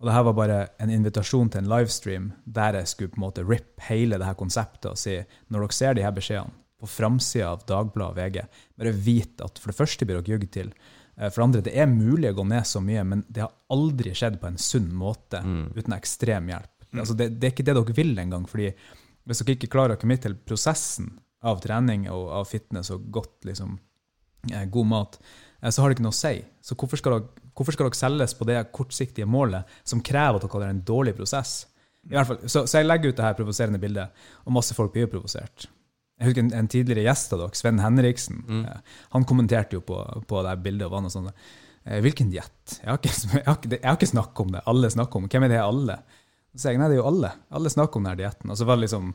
Og det her var bare en invitasjon til en livestream der jeg skulle på en måte rip hele det her konseptet og si når dere ser de her beskjedene på framsida av Dagbladet og VG, bare vit at for det første blir dere jugd til. Eh, For det andre, det er mulig å gå ned så mye, men det har aldri skjedd på en sunn måte uten ekstrem hjelp. Altså det, det er ikke det dere vil engang. fordi hvis dere ikke klarer å komme til prosessen av trening og av fitness og godt liksom, eh, god mat, eh, så har det ikke noe å si. Så hvorfor skal, dere, hvorfor skal dere selges på det kortsiktige målet som krever at dere har en dårlig prosess? I hvert fall, så, så jeg legger ut det her provoserende bildet, og masse folk blir provosert. Jeg husker en, en tidligere gjest av dere, Sven Henriksen, mm. han kommenterte jo på, på det bildet og var noe sånn eh, Hvilken diett? Jeg har ikke, jeg har ikke, ikke snakket om det. Alle snakker om. Hvem er det alle? Så jeg nei, det er jo alle. Alle snakker om denne dietten. Og så var det liksom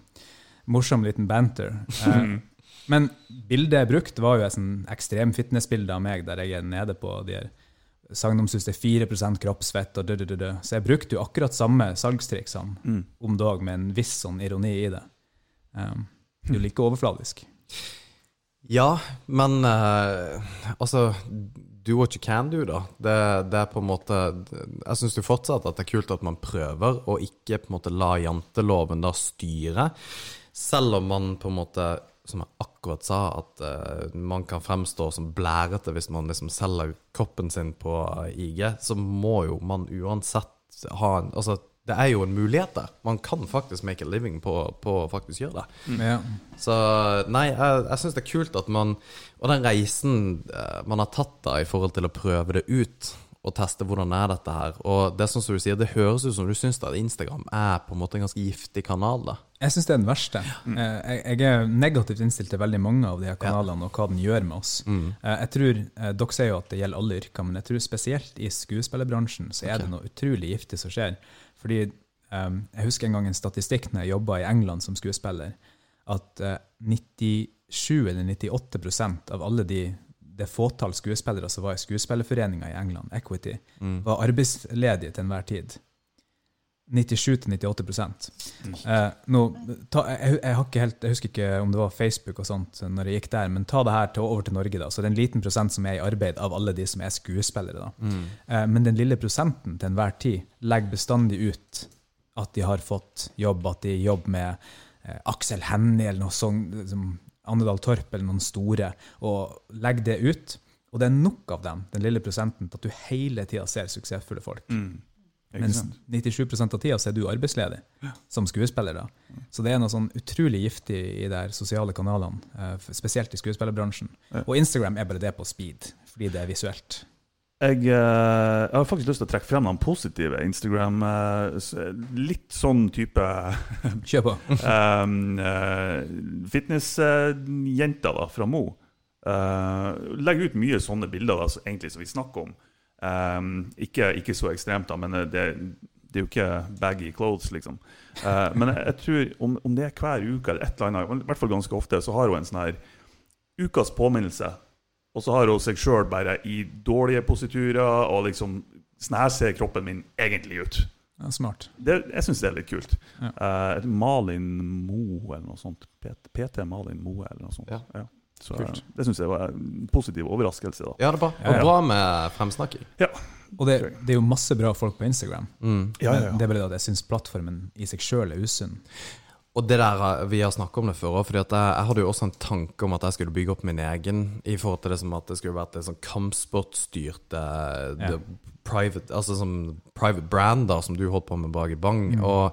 morsom liten banter. Eh, men bildet jeg brukte, var jo et sånn ekstrem fitnessbilde av meg, der jeg er nede på de her sagnomsus det er 4% kroppsfett og dø, dø, dø, dø. Så jeg brukte jo akkurat samme salgstriksene om dag, med en viss sånn ironi i det. Um, det er like overfladisk. Ja, men uh, altså Do what you can do, da. Det, det er på en måte Jeg syns fortsatt at det er kult at man prøver, og ikke på en måte la janteloven da styre. Selv om man på en måte, som jeg akkurat sa, at uh, man kan fremstå som blærete hvis man liksom selger kroppen sin på IG, så må jo man uansett ha en Altså, det er jo en mulighet der. Man kan faktisk make a living på, på å faktisk gjøre det. Ja. Så nei, jeg, jeg syns det er kult at man Og den reisen eh, man har tatt da i forhold til å prøve det ut og teste hvordan er dette her. Og det er sånn som du sier, det høres ut som du syns at Instagram er på en måte en ganske giftig kanal. da Jeg syns det er den verste. Eh, Jeg, er negativt innstilt til veldig mange av de her kanalene og hva den gjør med oss. Mm. Jeg tror, eh, Dere sier jo at det gjelder alle yrker, men jeg tror spesielt i skuespillerbransjen så er det noe utrolig giftig som skjer. Fordi um, Jeg husker en gang en statistikk når jeg jobba i England som skuespiller, at uh, 97 eller 98% av alle de det fåtall skuespillere som var i skuespillerforeninga i England, Equity, var arbeidsledige til enhver tid. 97-98 eh, nå, ta, jeg, jeg, helt, jeg husker ikke om det var Facebook og sånt når jeg gikk der, men ta det her til, over til Norge. da, så Det er en liten prosent som er i arbeid av alle de som er skuespillere. da. Eh, men den lille prosenten til enhver tid legger bestandig ut at de har fått jobb, at de jobber med eh, Aksel Hennie eller noe sånt, liksom, Andedal Torp eller noen store, og legger det ut. Og det er nok av dem, den lille prosenten, til at du hele tida ser suksessfulle folk. Ikke Mens sant? 97 av tida så er du arbeidsledig som skuespiller. da. Så det er noe sånn utrolig giftig i de sosiale kanalene, eh, spesielt i skuespillerbransjen. Ja. Og Instagram er bare det på speed, fordi det er visuelt. Jeg, eh, jeg har faktisk lyst til å trekke frem noen positive Instagram. eh, litt sånn type Kjør på. um, fitnessjenter fra Mo. Uh, legger ut mye sånne bilder da, egentlig som vi snakker om. Um, ikke, ikke så ekstremt, da, men eh, det, det er jo ikke baggy clothes, liksom. Uh, men jeg, jeg tror om, om det er hver uke eller et eller annet, i hvert fall ganske ofte, så har hun en sånn her ukas påminnelse. Og så har hun seg sjøl bare i dårlige positurer, og liksom Sånn her ser kroppen min egentlig ut. Ja, smart. Det, jeg syns det er litt kult. Ja. Uh, Malin Moe eller noe sånt. PT, PT Malin Moe eller noe sånt. Ja. Så Kult. det syns jeg var en positiv overraskelse. da. Ja, det er bra. Og bra med fremsnakking. Og det, det er jo masse bra folk på Instagram, Mm. Ja, ja, ja. det er bare det at jeg syns plattformen i seg sjøl er usunn. Og det der, eh, Vi har snakket om det før òg, fordi at jeg, jeg hadde jo også en tanke om at jeg skulle bygge opp min egen, i forhold til det som at det skulle vært en sånn kampsportstyrt eh, Ja. private, altså som private brander som du holdt på med Brage Bang. Mm. Og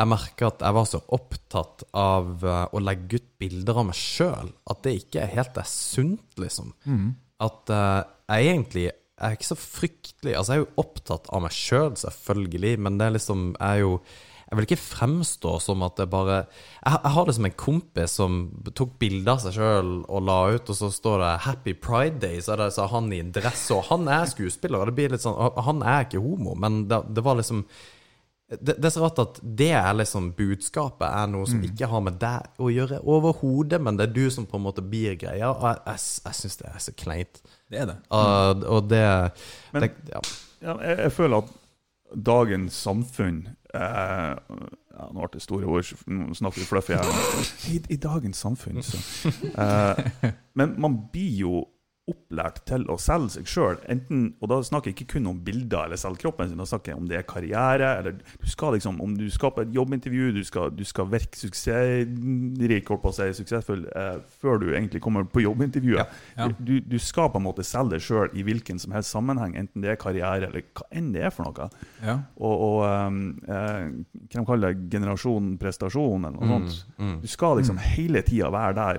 jeg merker at jeg var så opptatt av eh, å legge ut bilder av meg sjøl at det ikke er helt er sunt, liksom. Mm. At uh, jeg egentlig jeg er ikke så fryktelig Altså, jeg er jo opptatt av meg sjøl, selvfølgelig, men det er liksom Jeg er jo Jeg vil ikke fremstå som at det bare Jeg, jeg har liksom en kompis som tok bilde av seg sjøl og la ut, og så står det 'Happy Pride Day', så er det så han i en dress, og han er skuespiller, og det blir litt sånn Han er ikke homo, men det, det var liksom det, det er så rart at det er liksom budskapet er noe som ikke har med deg å gjøre overhodet, men det er du som på en måte blir greia, og jeg, jeg, jeg syns det er så kleint. Det er det. Og, og det, Men- det ja. Ja, jeg, jeg føler at dagens samfunn eh, ja, Nå ble det store ord, nå snakker vi fluffy her. I, I dagens samfunn, så eh, Men man blir jo opplært til å selge seg sjøl. Og da snakker jeg ikke kun om bilder eller selge kroppen sin, da snakker jeg om det er karriere. eller du skal liksom, Om du skal på et jobbintervju, du skal, du skal virke suksessrik, holdt på å si, suksessfull, eh, før du egentlig kommer på jobbintervjuet. Ja. Du, du skal på en måte selge deg sjøl i hvilken som helst sammenheng, enten det er karriere eller hva enn det er for noe. Ja. Og, og um, eh, hva de kaller det, generasjon prestasjon, eller noe Mm, sånt. mm, Du skal liksom hele tida være der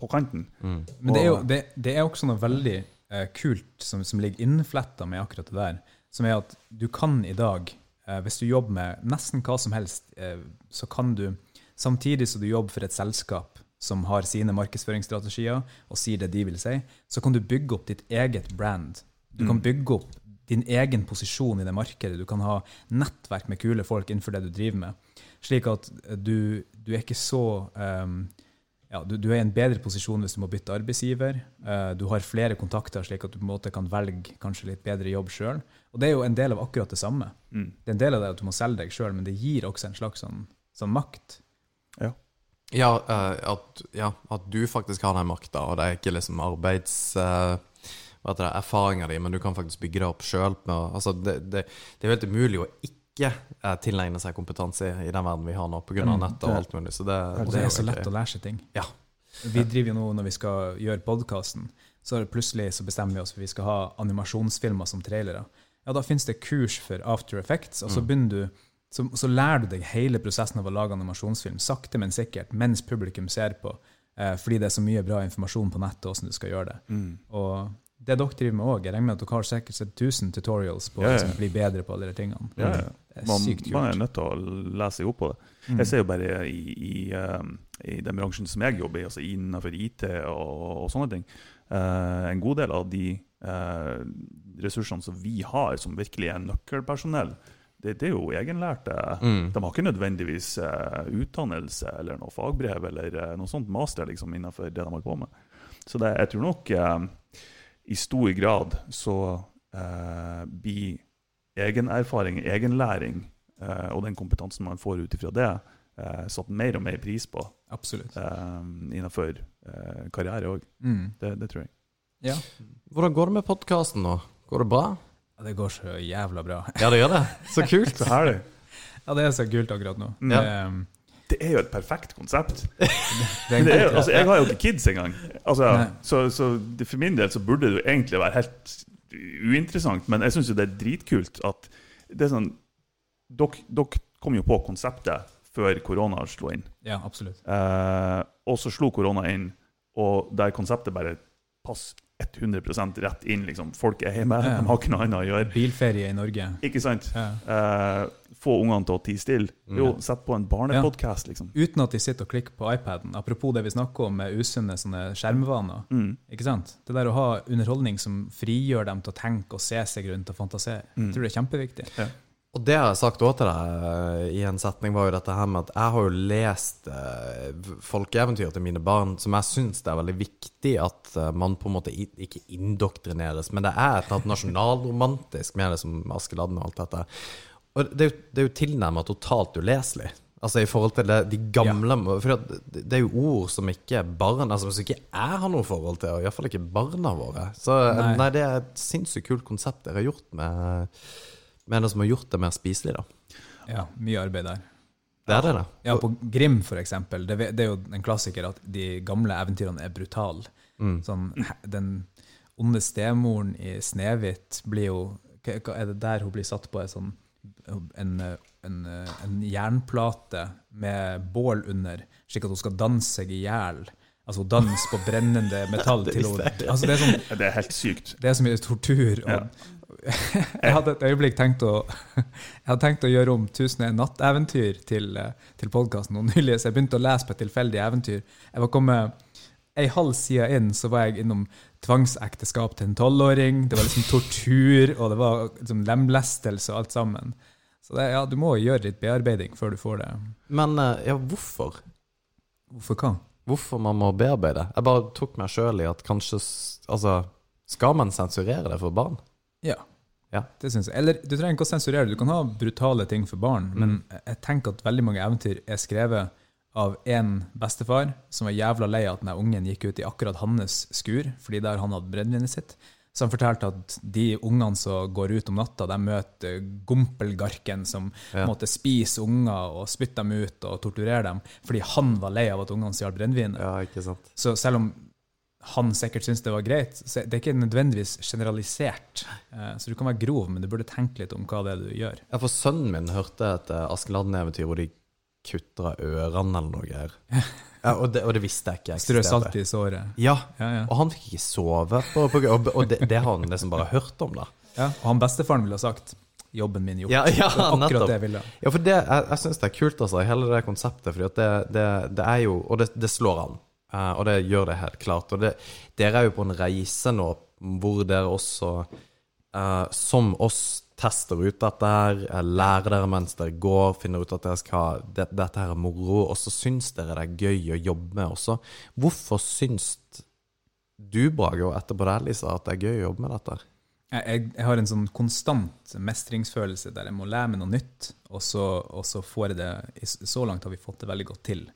på kanten. mm. Men det er jo det, det er også noe veldig eh, kult som, som ligger innfletta med akkurat det der, som er at du kan i dag, eh, hvis du jobber med nesten hva som helst, eh, så kan du, samtidig som du jobber for et selskap som har sine markedsføringsstrategier og sier det de vil si, så kan du bygge opp ditt eget brand. Du kan bygge opp din egen posisjon i det markedet. Du kan ha nettverk med kule folk innenfor det du driver med. Slik at du, du er ikke så um, ja, du, du er i en bedre posisjon hvis du må bytte arbeidsgiver. Uh, du har flere kontakter, slik at du på en måte kan velge kanskje litt bedre jobb sjøl. Og det er jo en del av akkurat det samme. Mm. Det er en del av det at du må selge deg sjøl, men det gir også en slags sånn, sånn makt. Ja, eh, at, ja, at du faktisk har den makta, og det er ikke liksom arbeids... Uh hva heter det, erfaringa di, men du kan faktisk bygge det opp sjøl. Altså, det, det, det er jo helt umulig å ikke eh, tilegne seg kompetanse i, i den verden vi har nå, pga. Mm, nett og alt mulig. Så det, Og det er så lett å lære seg ting. Ja. Vi driver jo nå, når vi skal gjøre podkasten, så plutselig så bestemmer vi oss for vi skal ha animasjonsfilmer som trailere. Ja, da finnes det kurs for After Effects, og så begynner du så, så lærer du deg hele prosessen av å lage animasjonsfilm, sakte, men sikkert, mens publikum ser på. Eh, fordi det er så mye bra informasjon på nettet hvordan du skal gjøre det. Mm. Og det dere driver med òg, jeg regner med at dere har sikkert sett 1000 tutorials på Ja, ja. hvordan bli bedre på alle de tingene. Ja, ja. Det er Man, sykt man er nødt til å lese seg opp på det. Mm. Jeg ser jo bare i, i, um, i den bransjen som jeg jobber i, altså innenfor IT og, og sånne ting, uh, en god del av de uh, ressursene som vi har, som virkelig er nøkkelpersonell, det, det er jo egenlærte. Mm. De har ikke nødvendigvis eh, utdannelse eller noe fagbrev eller noe sånt master liksom, innenfor det de holder på med. Så det, jeg tror nok i stor grad så eh, blir egenerfaring, egenlæring eh, og den kompetansen man får ut ifra det, eh, satt mer og mer pris på Absolutt. eh, innenfor eh, karriere òg. Mm. Det, det tror jeg. Ja. Hvordan går det med podkasten nå? Går det bra? Ja, Det går så jævla bra. Ja, det gjør det. Så kult. Så herlig. Ja, det er så kult akkurat nå. Mm. Det, Ja. um, Det er jo et perfekt konsept. jo- altså, jeg har jo ikke kids engang. Altså, så så det, for min del så burde det jo egentlig være helt uinteressant, men jeg syns jo det er dritkult at det er sånn dere, dere kom jo på konseptet før korona slo inn. Ja, absolutt. Eh, og så slo korona inn, og der konseptet bare passer 100% rett inn. liksom. Folk er hjemme, Ja. de har ikke noe annet å gjøre. Bilferie i Norge. Ikke sant? Ja. Eh, få ungene til å tie stille. Jo, sett på en barnepodkast, liksom. Uten at de sitter og klikker på iPaden. Apropos det vi snakker om med usunne sånne skjermvaner. Mm. Ikke sant? Det der å ha underholdning som frigjør dem til å tenke og se seg rundt og fantasere. Jeg tror det er kjempeviktig. Og det jeg har sagt også til deg eh, i en setning, var jo dette her med at jeg har jo lest eh, folkeeventyr til mine barn som jeg syns det er veldig viktig at eh, man på en måte ikke indoktrineres, men det er et nasjonalromantisk med det som Askeladden og alt dette. Og det er jo, det er jo tilnærmet totalt uleselig. Altså i forhold til det, de gamle For det, det er jo ord som ikke barn altså som ikke jeg har noe forhold til, og iallfall ikke barna våre. Så Nei. nei, det er et sinnssykt kult konsept dere har gjort med, med det som har gjort det mer spiselig, da. Ja, mye arbeid der. Det er det, da. Ja, på Grim, for eksempel. Det, det er jo en klassiker at de gamle eventyrene er brutale. Sånn, den onde stemoren i Snehvit blir jo hva, Er det der hun blir satt på en sånn en, en, en jernplate med bål under, slik at hun skal danse seg i hjel? Altså hun danser på brennende metall til hun altså, det, er sånn, Det er helt sykt. det er så mye tortur. Og, jeg hadde et øyeblikk tenkt å Jeg hadde tenkt å gjøre om 'Tusen og en natteventyr' til, eh, til podkasten nå nylig, så jeg begynte å lese på et tilfeldig eventyr. Jeg var kommet Ei halv side inn så var jeg innom tvangsekteskap til en tolvåring. Det var liksom tortur, og det var liksom lemlestelse og alt sammen. Så det, ja, du må gjøre litt bearbeiding før du får det. Men eh, ja, hvorfor? Hvorfor hva? Hvorfor man må bearbeide? Jeg bare tok meg sjøl i at kanskje Altså, skal man sensurere det for barn? Ja. Ja. Det synes jeg. Eller du trenger ikke å sensurere. Du kan ha brutale ting for barn, Mm. men jeg tenker at veldig mange eventyr er skrevet av én bestefar som var jævla lei av at denne ungen gikk ut i akkurat hans skur, fordi der han hadde brennevinet sitt. Så han fortalte at de ungene som går ut om natta, de møter gompelgarken som Ja. måtte spise unger og spytte dem ut og torturere dem, fordi han var lei av at ungene stjal brennevinet. Ja, ikke sant? Så selv om han sikkert syntes det var greit, så det er ikke nødvendigvis generalisert. Eh, Så du kan være grov, men du burde tenke litt om hva det er du gjør. Ja, for sønnen min hørte et eh, Askeladden-eventyr hvor de kutter av ørene eller noe greier. Ja, og, det, og det visste jeg ikke Strø salt i såret. Ja, Ja, ja. og han fikk ikke sove, på, på, og, og det, det har han liksom bare hørt om, da. ja. Og han bestefaren ville ha sagt 'jobben min gjort'. Ja, ja, det akkurat det jeg ville. Ja, for det, jeg, jeg syns det er kult, altså, hele det konseptet. Fordi det, det, det er jo Og det, det slår an. Eh, og det gjør det helt klart. Og det, dere er jo på en reise nå hvor dere også, eh, som oss, tester ut dette her, lærer dere mens dere går, finner ut at dere skal det, dette her er moro, og så syns dere det er gøy å jobbe med også. Hvorfor syns du, Brage, og etterpå deg, Lisa, at det er gøy å jobbe med dette? Jeg, jeg, jeg har en sånn konstant mestringsfølelse der jeg må lære meg noe nytt, og så, og så får jeg det Så langt har vi fått det veldig godt til.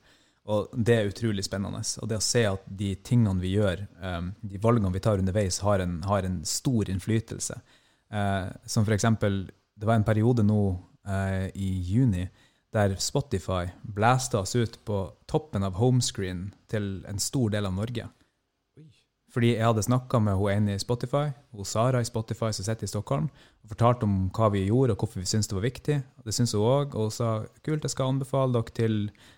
Og det er utrolig spennende. Og det å se at de tingene vi gjør, um, de valgene vi tar underveis, har en, har en stor innflytelse. Eh, som for eksempel, det var en periode nå eh, i juni der Spotify blæste oss ut på toppen av homescreen til en stor del av Norge. Fordi jeg hadde snakka med hun ene i Spotify, hun Sara i Spotify som sitter i Stockholm, og fortalte om hva vi gjorde og hvorfor vi syntes det var viktig. Det syntes hun òg, og hun sa kult, jeg skal anbefale dere til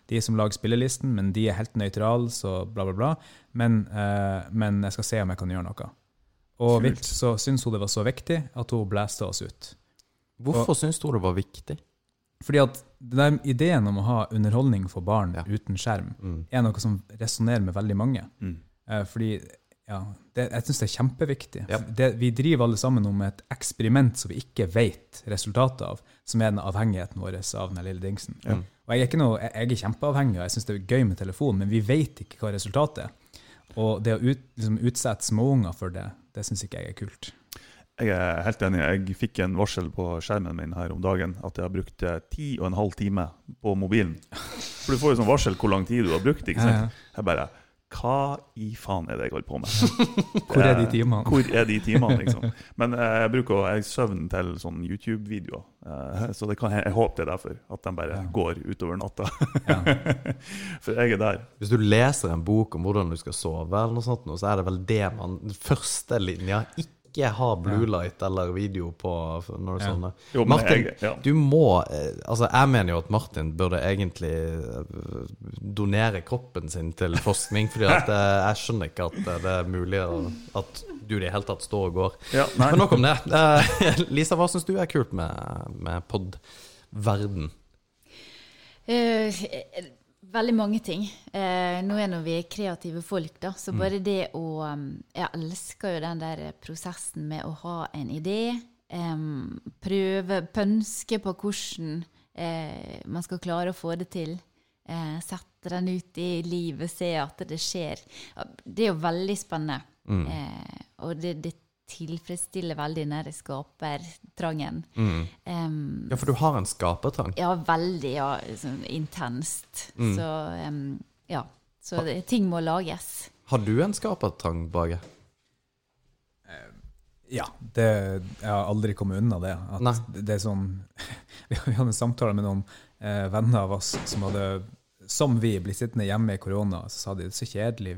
de som lager spillelisten, men de er helt nøytrale, så bla, bla, bla. Men, eh, men jeg skal se om jeg kan gjøre noe. Og Kult. vips, så syntes hun det var så viktig at hun blæste oss ut. Hvorfor syntes hun det var viktig? Fordi at den ideen om å ha underholdning for barn Ja. uten skjerm Mm. er noe som resonnerer med veldig mange. Mm. Eh, Fordi ja, det, jeg syns det er kjempeviktig. Ja. Det, vi driver alle sammen om et eksperiment som vi ikke vet resultatet av, som er den avhengigheten vår av den lille dingsen. Og jeg er, ikke noe, jeg jeg er kjempeavhengig, og jeg syns det er gøy med telefon, men vi vet ikke hva resultatet er. Og det å ut, liksom utsette småunger for det, det syns ikke jeg er kult. Jeg er helt enig. Jeg fikk en varsel på skjermen min her om dagen at jeg har brukt eh, ti og en halv time på mobilen. For du får jo sånn varsel hvor lang tid du har brukt. ikke sant? Jeg bare Hva i faen er det jeg holder på med? Hvor er de timene? Hvor er de timene, liksom? Men eh, jeg bruker søvnen jeg til sånn YouTube-videoer. Eh, så det kan, jeg, jeg håper det er derfor. At de bare Ja. går utover natta. Ja. For jeg er der. Hvis du leser en bok om hvordan du skal sove, eller noe sånt, så er det vel det man Første linja ikke ikke ha blue light eller video på når det er Ja. sånn. Jo, men Martin, jeg- ja. du må eh, Altså, jeg mener jo at Martin burde egentlig eh, donere kroppen sin til forskning, fordi at eh, jeg skjønner ikke at det er mulig at du i det hele tatt står og går. Ja, nei. Men nok om det. Lisa, hva syns du er kult med, med pod-verden? Eh, veldig mange ting. Eh, nå er vi kreative folk, da, så bare det å um, Jeg elsker jo den der prosessen med å ha en idé. Eh, prøve, pønske på hvordan eh, man skal klare å få det til. Eh, sette den ut i livet, se at det skjer. Det er jo veldig spennende. Eh, og det, det tilfredsstiller veldig den skapertrangen. Mm. Um, Ja, for du har en skapertrang. ja, veldig ja, sånn intenst. Så um, ja. Så det, ting må lages. Har du en skapertrang, Bage? Ja, det, jeg har aldri kommet unna det. Det er sånn, vi hadde en samtale med noen eh, venner av oss som hadde, som vi, blitt sittende hjemme i korona. Så sa de det er så kjedelig.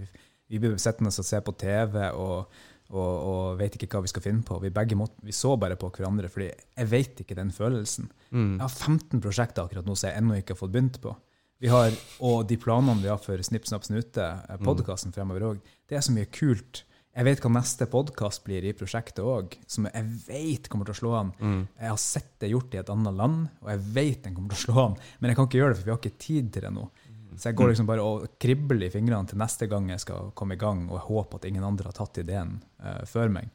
Vi blir sittende og se på TV og, og, og vet ikke hva vi skal finne på. Vi begge måtte, vi så bare på hverandre, fordi jeg vet ikke den følelsen. Jeg har 15 prosjekter akkurat nå som jeg ennå ikke har fått begynt på. Vi har, og de planene vi har for Snipp, snapp, snute, podkasten fremover òg, det er så mye kult. Jeg vet hva neste podkast blir i prosjektet òg, som jeg vet kommer til å slå an. Jeg har sett det gjort i et annet land, og jeg vet den kommer til å slå an, men jeg kan ikke gjøre det, for vi har ikke tid til det nå. Så jeg går liksom bare og kribler i fingrene til neste gang jeg skal komme i gang, og jeg håper at ingen andre har tatt ideen uh, før meg.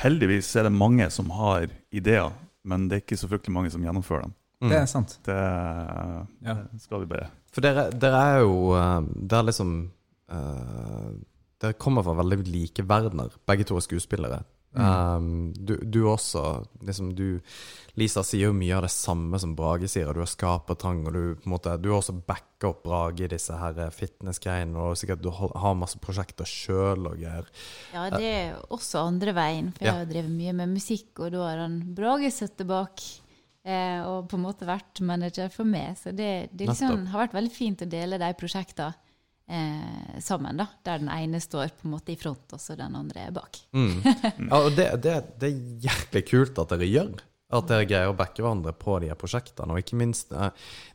Heldigvis er det mange som har ideer, men det er ikke så fryktelig mange som gjennomfører dem. Det er sant. Det, Ja. skal vi bare For dere, dere er jo eh, Det er liksom uh, Dere kommer fra veldig like verdener. Begge to er skuespillere. Um, du, du også liksom du, Lisa sier jo mye av det samme som Brage sier, du har skapertrang, og du måte Du har også backa opp Brage i disse her fitness-greiene, og sikkert du har masse prosjekter sjøl og greier. Ja, det er også andre veien, for jeg har drevet mye med musikk, og da har han Brage sittet bak eh, og på en måte vært manager for meg. Så det, det liksom, har vært veldig fint å dele de prosjektene eh, sammen, da, der den ene står på en måte i front, og så den andre er bak. Ja, og det, det, det er jæklig kult at dere gjør. At dere greier å backe hverandre på de her prosjektene. Og ikke minst eh,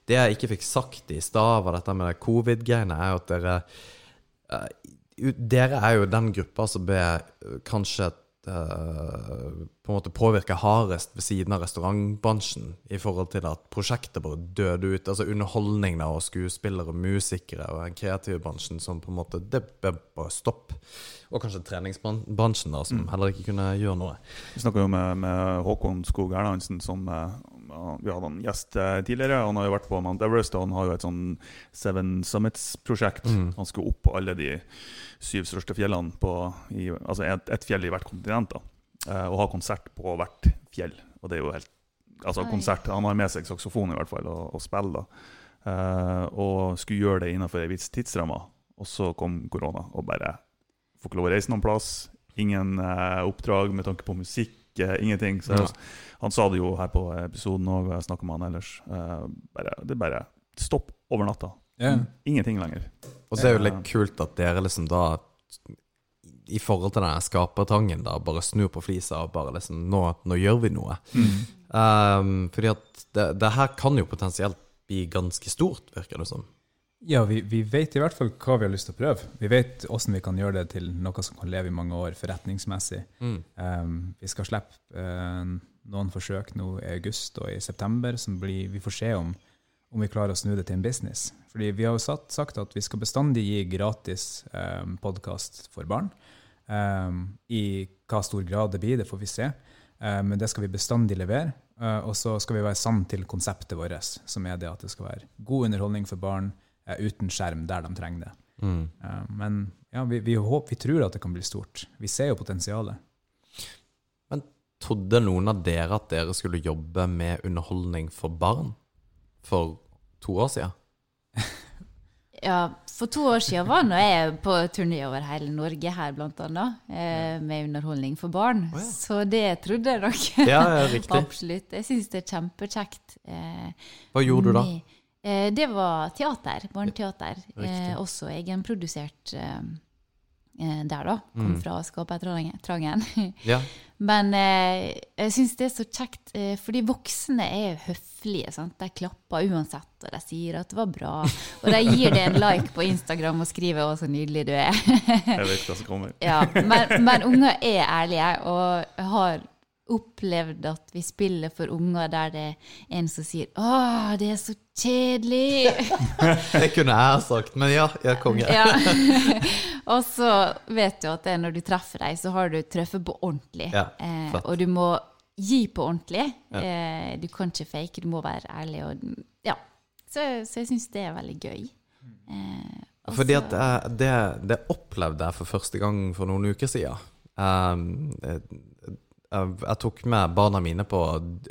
Det jeg ikke fikk sagt i stad, var dette med covid-greiene, er at dere eh, Dere er jo den gruppa som ble eh, kanskje eh, på en måte påvirka hardest ved siden av restaurantbransjen i forhold til at prosjektet bare døde ut. Altså underholdning og skuespillere og musikere og den kreative bransjen som på en måte Det ble bare stopp. Og kanskje treningsbransjen, da, som heller ikke kunne gjøre noe. Vi snakka jo med, med Håkon Skog Erlandsen, som eh, vi hadde en gjest eh, tidligere. Han har jo vært på Mount Everest, og han har jo et sånn Seven Summits-prosjekt. Han skulle opp på alle de syv største fjellene, på, i, altså ett et fjell i hvert kontinent, da. Eh, og ha konsert på hvert fjell. Og det er jo helt Altså Oi. konsert Han har med seg saksofon i hvert fall, og, og spiller. da. Eh, og skulle gjøre det innenfor ei viss tidsramme. Og så kom korona og bare Får ikke lov å reise noen plass. Ingen uh, oppdrag med tanke på musikk. Eh, ingenting. Så jeg, Han sa det jo her på episoden òg, og jeg snakka med han ellers. Eh, bare, det er bare stopp over natta. Yeah. Ingenting lenger. Og så er det jo litt kult at dere liksom da i forhold til den skapertrangen, da, bare snur på flisa og bare liksom Nå, nå gjør vi noe. Um, fordi at det, det her kan jo potensielt bli ganske stort, virker det som. Ja, vi, vi vet i hvert fall hva vi har lyst til å prøve. Vi vet hvordan vi kan gjøre det til noe som kan leve i mange år forretningsmessig. Um, vi skal slippe uh, noen forsøk nå i august og i september som blir, vi får se om, om vi klarer å snu det til en business. Fordi vi har jo satt, sagt at vi skal bestandig gi gratis um, podkast for barn. Um, I hva stor grad det blir, det får vi se. Men det skal vi bestandig levere. Uh, og så skal vi være sann til konseptet vårt, som er det at det skal være god underholdning for barn uten skjerm der de trenger det. Mm. men ja, vi, vi, håper, vi tror at det kan bli stort. Vi ser jo potensialet. Men trodde noen av dere at dere skulle jobbe med underholdning for barn for to år siden? Ja, for to år siden var nå jeg på turné over hele Norge her, blant annet, eh, med underholdning for barn. Oh, ja. Så det trodde jeg nok. Ja, ja, riktig. Absolutt. Jeg syns det er kjempekjekt. Eh, Hva gjorde du da? med- Eh, det var teater. Barneteater. Eh, også egenprodusert eh, eh, der, da. Kom fra skapertrangen. Ja. Men eh, jeg syns det er så kjekt, eh, fordi voksne er høflige. sant? De klapper uansett, og de sier at det var bra. Og de gir det en like på Instagram og skriver 'Å, så nydelig du er'. Jeg vet hva som kommer. ja, men, men unger er ærlige, og har opplevd at vi spiller for unger der det er en som sier 'Å, det er så kjedelig'. Det kunne jeg sagt, men ja, jeg er konge. Ja. og så vet du at det, når du treffer dem, så har du truffet på ordentlig. Ja, eh, og du må gi på ordentlig. Eh, du kan ikke fake, du må være ærlig. Og, ja. Så, så jeg syns det er veldig gøy. Eh, Fordi at eh, det, det opplevde jeg for første gang for noen uker siden. Um, jeg, jeg, tok med barna mine på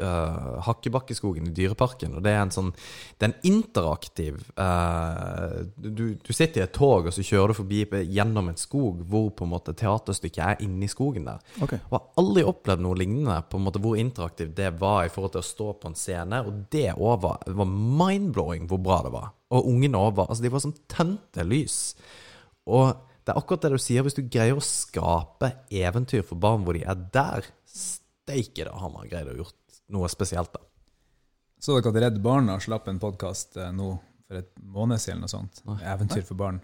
uh, Hakkebakkeskogen i Dyreparken. Og det er en sånn Det er en interaktiv uh, du, du sitter i et tog, og så kjører du forbi gjennom en skog hvor på en måte teaterstykket er inni skogen der. Okay. Og jeg har aldri opplevd noe lignende, på en måte hvor interaktivt det var i forhold til å stå på en scene. Og det òg var, det var mind-blowing hvor bra det var. Og ungene òg var Altså, de var som tente lys. Og det er akkurat det du sier, hvis du greier å skape eventyr for barn hvor de er der, steike da har man greid å gjort noe spesielt, da. Så dere at Redd Barna slapp en podkast nå for et måned siden? noe sånt? Eventyr for barn.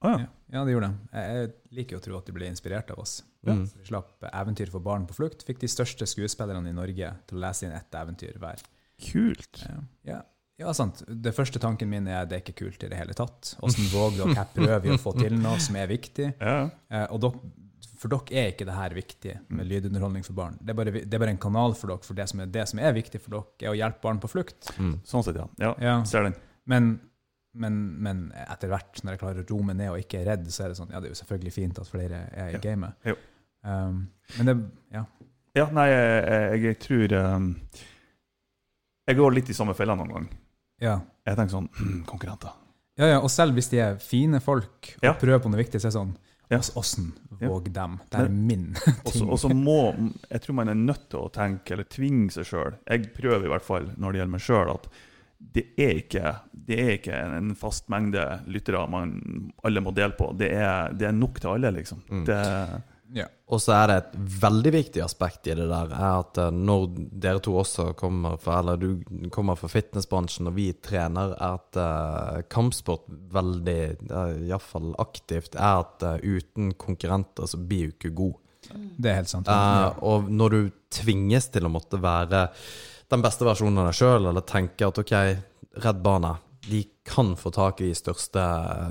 Ah, ja. Ja, ja, de gjorde det. Jeg jeg liker jo å tro at de ble inspirert av oss. Så de slapp Eventyr for barn på flukt. Fikk de største skuespillerne i Norge til å lese inn ett eventyr hver. Kult. Ja, ja. ja, sant. Det første tanken min er det er ikke kult i det hele tatt. Åssen våger dere? Prøver vi å få til noe som er viktig. Ja. Eh, og dere, for dere er ikke det her viktig med lydunderholdning for barn. Det er, bare, det er bare en kanal for dere, for det som er, det som er viktig for dere, er å hjelpe barn på flukt. Sånn sett, ja. Ja, Ja. ser den. Men, men, men etter hvert, når jeg klarer å roe meg ned og ikke er redd, så er det sånn Ja, det er jo selvfølgelig fint at flere er i Ja. gamet. Jo. Um, men det Ja. Ja, nei, jeg, jeg, jeg tror um, Jeg går litt i samme fella noen gang. Ja. Jeg tenker sånn Konkurrenter. ja, ja. Og selv hvis de er fine folk og Ja. prøver på noe viktig, så er det sånn Ja. Åssen våg dem? Det er min ting. Og så må Jeg tror man er nødt til å tenke, eller tvinge seg sjøl. Jeg prøver i hvert fall, når det gjelder meg sjøl, at det er ikke det er ikke en fast mengde lyttere man alle må dele på. Det er, det er nok til alle, liksom. Det, Ja. Og så er det et veldig viktig aspekt i det der, er at eh, når dere to også kommer fra, eller du kommer fra fitnessbransjen, og vi trener, er at uh, kampsport veldig, uh, iallfall aktivt, er at uh, uten konkurrenter så blir du ikke god. Det er helt sant. Uh, og når du tvinges til å måtte være den beste versjonen av deg sjøl, eller tenke at ok, Redd Barna de kan få tak i de største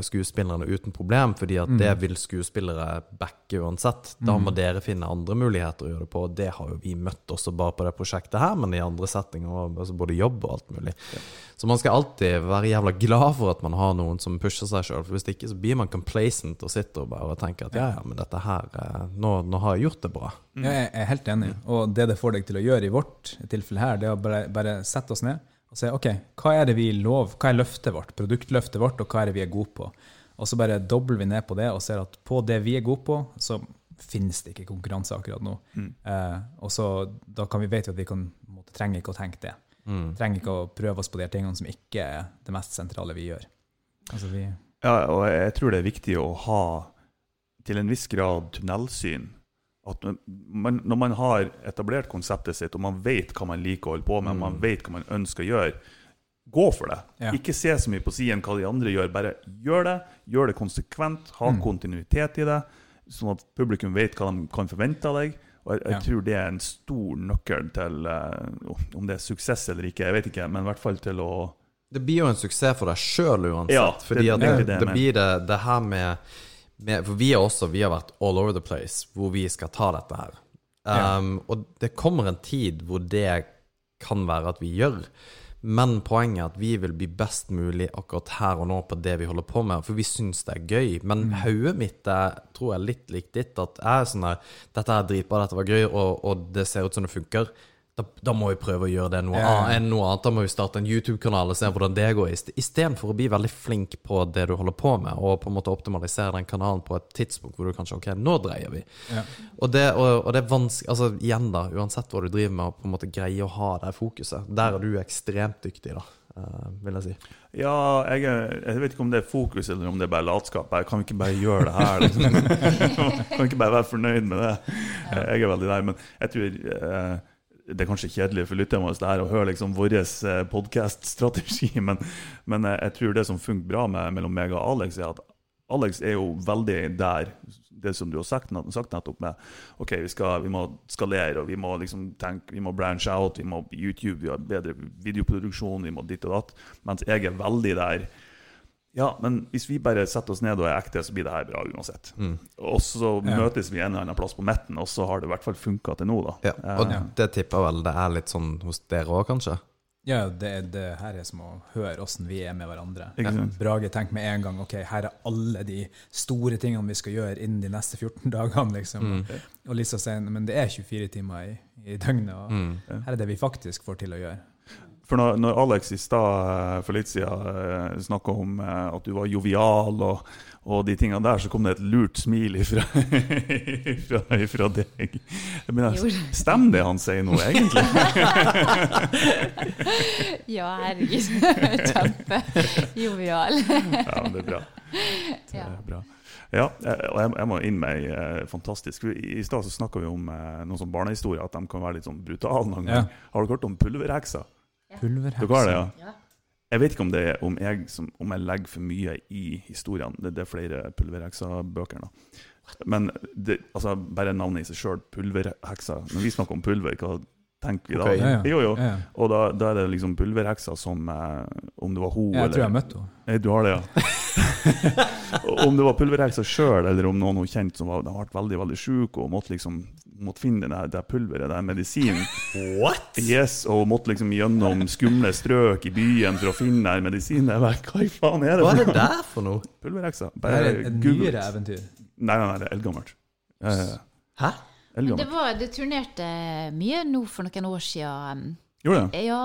skuespillerne uten problem, fordi at det vil skuespillere backe uansett. Da må dere finne andre muligheter å gjøre det på. og Det har jo vi møtt også bare på det prosjektet her, men i andre settinger, altså både jobb og alt mulig. Så man skal alltid være jævla glad for at man har noen som pusher seg sjøl, for hvis ikke så blir man complacent og sitter og bare tenker at ja, ja, men dette her eh, Nå, nå har jeg gjort det bra. Ja, jeg er helt enig. Og det det får deg til å gjøre i vårt tilfelle her, det er å bare, bare sette oss ned og se OK, hva er det vi lov, hva er løftet vårt, produktløftet vårt, og hva er det vi er gode på? Og så bare dobler vi ned på det og ser at på det vi er gode på, så finnes det ikke konkurranse akkurat nå. Eh, og så da kan vi vite at vi kan måtte, trenger ikke å tenke det. Trenger ikke å prøve oss på de tingene som ikke er det mest sentrale vi gjør. Altså vi, ja, og jeg tror det er viktig å ha til en viss grad tunnelsyn. At man, når man har etablert konseptet sitt, og man vet hva man liker å holde på med, man vet hva man ønsker å gjøre, gå for det. Ja. Ikke se så mye på siden hva de andre gjør, bare gjør det. Gjør det konsekvent, ha kontinuitet i det, sånn at publikum vet hva de kan forvente av deg. Og jeg, jeg Ja. tror det er en stor nøkkel til uh, Om det er suksess eller ikke, jeg vet ikke, men i hvert fall til å Det blir jo en suksess for deg sjøl uansett. Ja, fordi det- at det det, det, blir det, det her med, med For vi er også Vi har vært all over the place hvor vi skal ta dette her. Ja. Um, Og det kommer en tid hvor det kan være at vi gjør. Men poenget er at vi vil bli best mulig akkurat her og nå på det vi holder på med, for vi syns det er gøy. Men hodet mitt er, tror jeg, litt likt ditt. At jeg er sånn her Dette er dritbra, dette var gøy, og, og det ser ut som det funker. Da, da må vi prøve å gjøre det noe, yeah. enn noe annet. Da må vi starte en YouTube-kanal og se hvordan det går. Istedenfor å bli veldig flink på det du holder på med, og på en måte optimalisere den kanalen på et tidspunkt hvor du kanskje OK, nå dreier vi. Yeah. Og, det, og, og det er vanskelig Altså igjen, da, uansett hva du driver med, å på en måte greie å ha det fokuset. Der er du ekstremt dyktig, da. Uh, vil jeg si. Ja, jeg, er- jeg vet ikke om det er fokus eller om det er bare latskap. Jeg kan ikke bare gjøre det her? Liksom. kan ikke bare være fornøyd med det? Jeg er veldig der, men jeg tror eh, det er kanskje kjedelig for lytterne våre det her å høre liksom vår eh, podkaststrategi, men, men eh, jeg tror det som funker bra med, mellom meg og Alex, er at Alex er jo veldig der, det som du har sagt, sagt nettopp med OK, vi, skal, vi må skalere, og vi må liksom tenke, vi må branch out, vi må YouTube, vi har bedre videoproduksjon, vi må ditt og datt. Mens jeg er veldig der Ja, men hvis vi bare setter oss ned og er ekte, så blir det her bra uansett. Og så Ja. møtes vi en eller annen plass på midten, og så har det i hvert fall funka til nå, da. Ja, og Eh, det tipper vel det er litt sånn hos dere òg, kanskje? Ja, det, det her er som å høre åssen vi er med hverandre. Brage tenker med en gang ok, her er alle de store tingene vi skal gjøre innen de neste 14 dagene. liksom. Og Lisa sier men det er 24 timer i, i døgnet, og her er det vi faktisk får til å gjøre. For når, når Alex i stad eh, for litt siden snakka om eh, at du var jovial og, og de tingene der, så kom det et lurt smil ifra, ifra, ifra deg. Jeg. Stemmer det han sier nå, egentlig? Ja, herregud. Kjempejovial. Ja, men det er bra. Det er bra. Ja, eh, og jeg, jeg må inn med ei eh, fantastisk I stad snakka vi om eh, noen sånn barnehistorier, at de kan være litt sånn brutale noen Ja. ganger. Har du hørt om pulverheksa? Pulverheksa. Dere har det, ja? Ja. Jeg vet ikke om, det er, om, jeg, som, om jeg legger for mye i historiene. Det, det er flere pulverheksa-bøker. nå. Men det, altså, bare navnet i seg sjøl, pulverheksa Når vi snakker om pulver, hva tenker vi da? Okay, Ja, ja. Jo, jo. Ja, ja. Og da, da er det liksom pulverheksa som eh, Om det var hun Jeg tror jeg har møtt henne. Du har det, ja. om det var pulverheksa sjøl, eller om noen hun kjente som var, ble har vært veldig veldig sjuk og måtte liksom måtte finne det, det pulveret, den medisinen. What?! Yes, og måtte liksom gjennom skumle strøk i byen for å finne den medisinen. Hva i faen er det? Hva er det der for noe? Pulverheksa. Det Bare er et, Google nyere eventyr. Nei, nei, nei, det er eldgammelt. Eh, Hæ? Det, var, det turnerte mye nå for noen år siden. Gjorde det? Ja,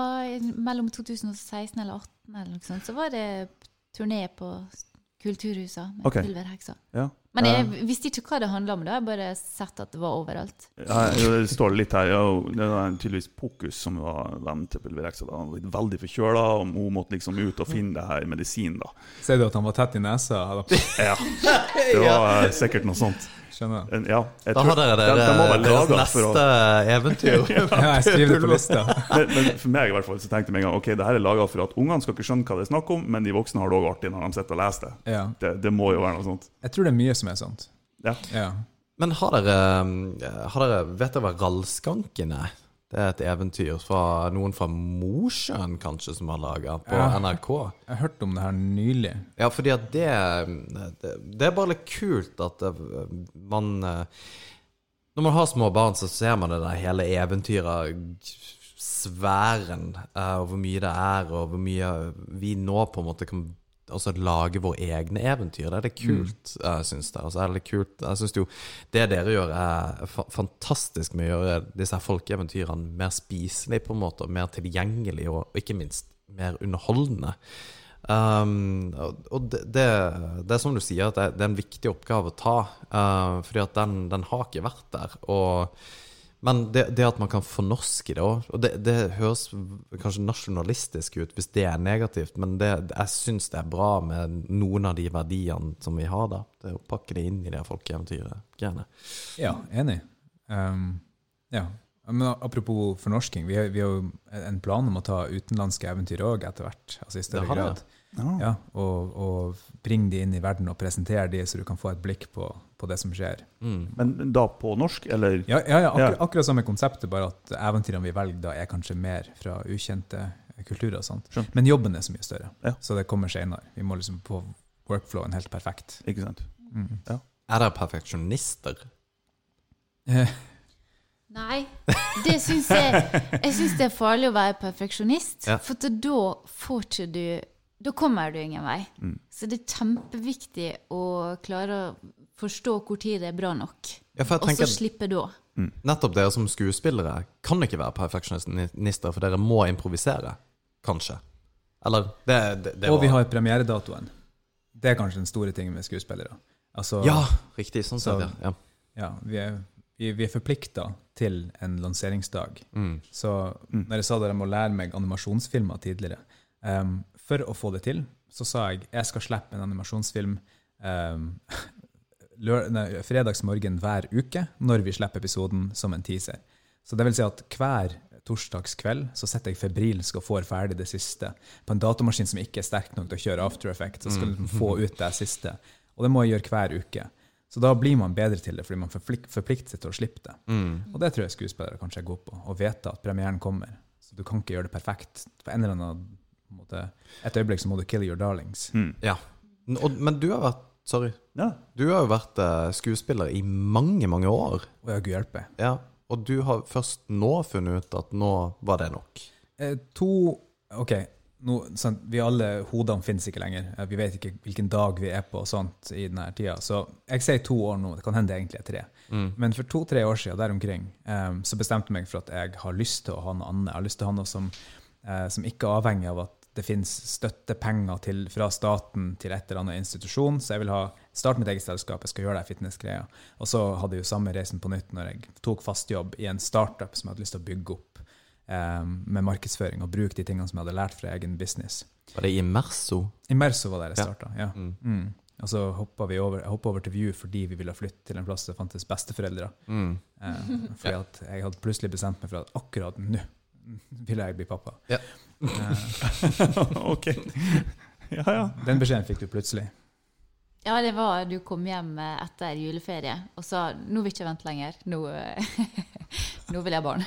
mellom 2016 eller 2018 eller noe sånt, så var det turné på Kulturhuset med okay. Pulverheksa. Ja. Men jeg Eh, visste ikke hva det handla om. da, Jeg bare sett at det var overalt. Ja, det står litt her. Ja, det var tydeligvis Pokus som var venn til Pulverheksa. Han var veldig forkjøla, og hun måtte liksom ut og finne det her medisinen. Ser du at han var tett i nesa? Ja, Det var sikkert noe sånt. Skjønner. En- Ja, jeg Da tror- har dere de- de å- neste eventyr. Ja, jeg skriver det på lista. men, men for meg i hvert fall så tenkte jeg meg en gang Ok, det her er laga for at ungene skal ikke skjønne hva det er snakk om, men de voksne har det òg artig når de sitter og leser det. Ja. det. Det må jo være noe sånt. Jeg tror det er mye som er sånt. Ja. Ja. Men har dere, har dere Vet dere hva Rallskanken er? Det er et eventyr fra noen fra Mosjøen, kanskje, som har laga på Ja. NRK. Jeg har hørt om det her nylig. Ja, fordi at det, det Det er bare litt kult at det, man Når man har små barn, så ser man det der hele eventyret Sfæren, eh, og hvor mye det er, og hvor mye vi nå på en måte kan altså, lage våre egne eventyr. Det er det kult, mm. syns jeg. Altså, det er det kult. Jeg syns jo det dere gjør, er fa fantastisk med å gjøre disse folkeeventyrene mer spiselige, på en måte, og mer tilgjengelige, og, og ikke minst mer underholdende. Um, og det, det, det er som du sier, at det, det er en viktig oppgave å ta. Uh, fordi at den, den har ikke vært der. Og, men det, det at man kan fornorske det òg Og det, det høres kanskje nasjonalistisk ut hvis det er negativt, men det, jeg syns det er bra med noen av de verdiene som vi har da. Det å pakke det inn i det folkeeventyret-greiene. Ja, enig. Um, ja. Men apropos fornorsking, vi har, vi har jo en plan om å ta utenlandske eventyr òg etter hvert. altså i større Det har Ja, og, og bringe de inn i verden og presentere de, så du kan få et blikk på, på det som skjer. Men da på norsk, eller? Ja, ja, ja, akkur Ja. akkurat samme konseptet, bare at eventyrene vi velger da er kanskje mer fra ukjente kulturer. og sånt. Skjønt. Men jobben er så mye større, Ja. så det kommer senere. Vi må liksom få workflowen helt perfekt. Ikke sant? Mm. Er dere perfeksjonister? Eh, Nei, det syns jeg Jeg syns det er farlig å være perfeksjonist. Ja. For da får ikke du Da kommer du ingen vei. Så det er kjempeviktig å klare å forstå tid det er bra nok. Ja, Og så slippe da. Nettopp dere som skuespillere kan ikke være perfeksjonister, for dere må improvisere. Kanskje. Eller det, det, det og vi har premieredatoen. Det er kanskje den store tingen med skuespillere. Altså, Ja, riktig. Sånn sett, så, ja. ja, vi er, vi, vi er forplikta til en lanseringsdag. Mm. Så når jeg sa det, om må lære meg animasjonsfilmer tidligere, Um, for å få det til, så sa jeg jeg skal slippe en animasjonsfilm um, fredagsmorgen hver uke når vi slipper episoden som en teaser. Så det vil si at hver torsdagskveld så sitter jeg febrilsk og får ferdig det siste på en datamaskin som ikke er sterk nok til å kjøre After Effects. Så skal du få ut det siste. Og det må jeg gjøre hver uke. Så da blir man bedre til det, fordi man forplikter seg til å slippe det. Mm. Og det tror jeg skuespillere kanskje er gode på, å vite at premieren kommer. Så du kan ikke gjøre det perfekt. På en eller annen måte, et øyeblikk så må du kill your darlings. Mm. Ja. Og, men du har vært Sorry. Ja. Du har jo vært uh, skuespiller i mange, mange år. Og ja, gud hjelpe. Ja. Og du har først nå funnet ut at nå var det nok. Eh, to OK, nå, sånn, vi alle hodene finnes ikke lenger. Eh, Vi vet ikke hvilken dag vi er på og sånt i denne tida. Så jeg sier to år nå. Det kan hende det egentlig er tre. Men for to-tre år siden der omkring, eh, så bestemte jeg meg for at jeg har lyst til å ha noe annet. Jeg har lyst til å ha noe som, eh, som ikke er avhengig av at det finnes støttepenger til, fra staten til et eller annet institusjon. Så jeg vil ha, starte mitt eget selskap, jeg skal gjøre det fitnessgreia. Og så hadde jeg jo samme reisen på nytt når jeg tok fast jobb i en startup som jeg hadde lyst til å bygge opp eh, med markedsføring og bruke de tingene som jeg hadde lært fra egen business. Var det i Merso? I Merso var der jeg starta. Ja. Mm. Mm. Og så hoppa vi over, over til View fordi vi ville flytte til en plass det fantes besteforeldre. Mm. Eh, fordi at jeg hadde plutselig bestemt meg for at akkurat nå ville jeg bli pappa. Ja. Eh, ok. Ja, ja. den beskjeden fikk du plutselig. Ja, det var du kom hjem etter juleferie og sa nå vil jeg ikke vente lenger. Nå, nå vil jeg ha barn.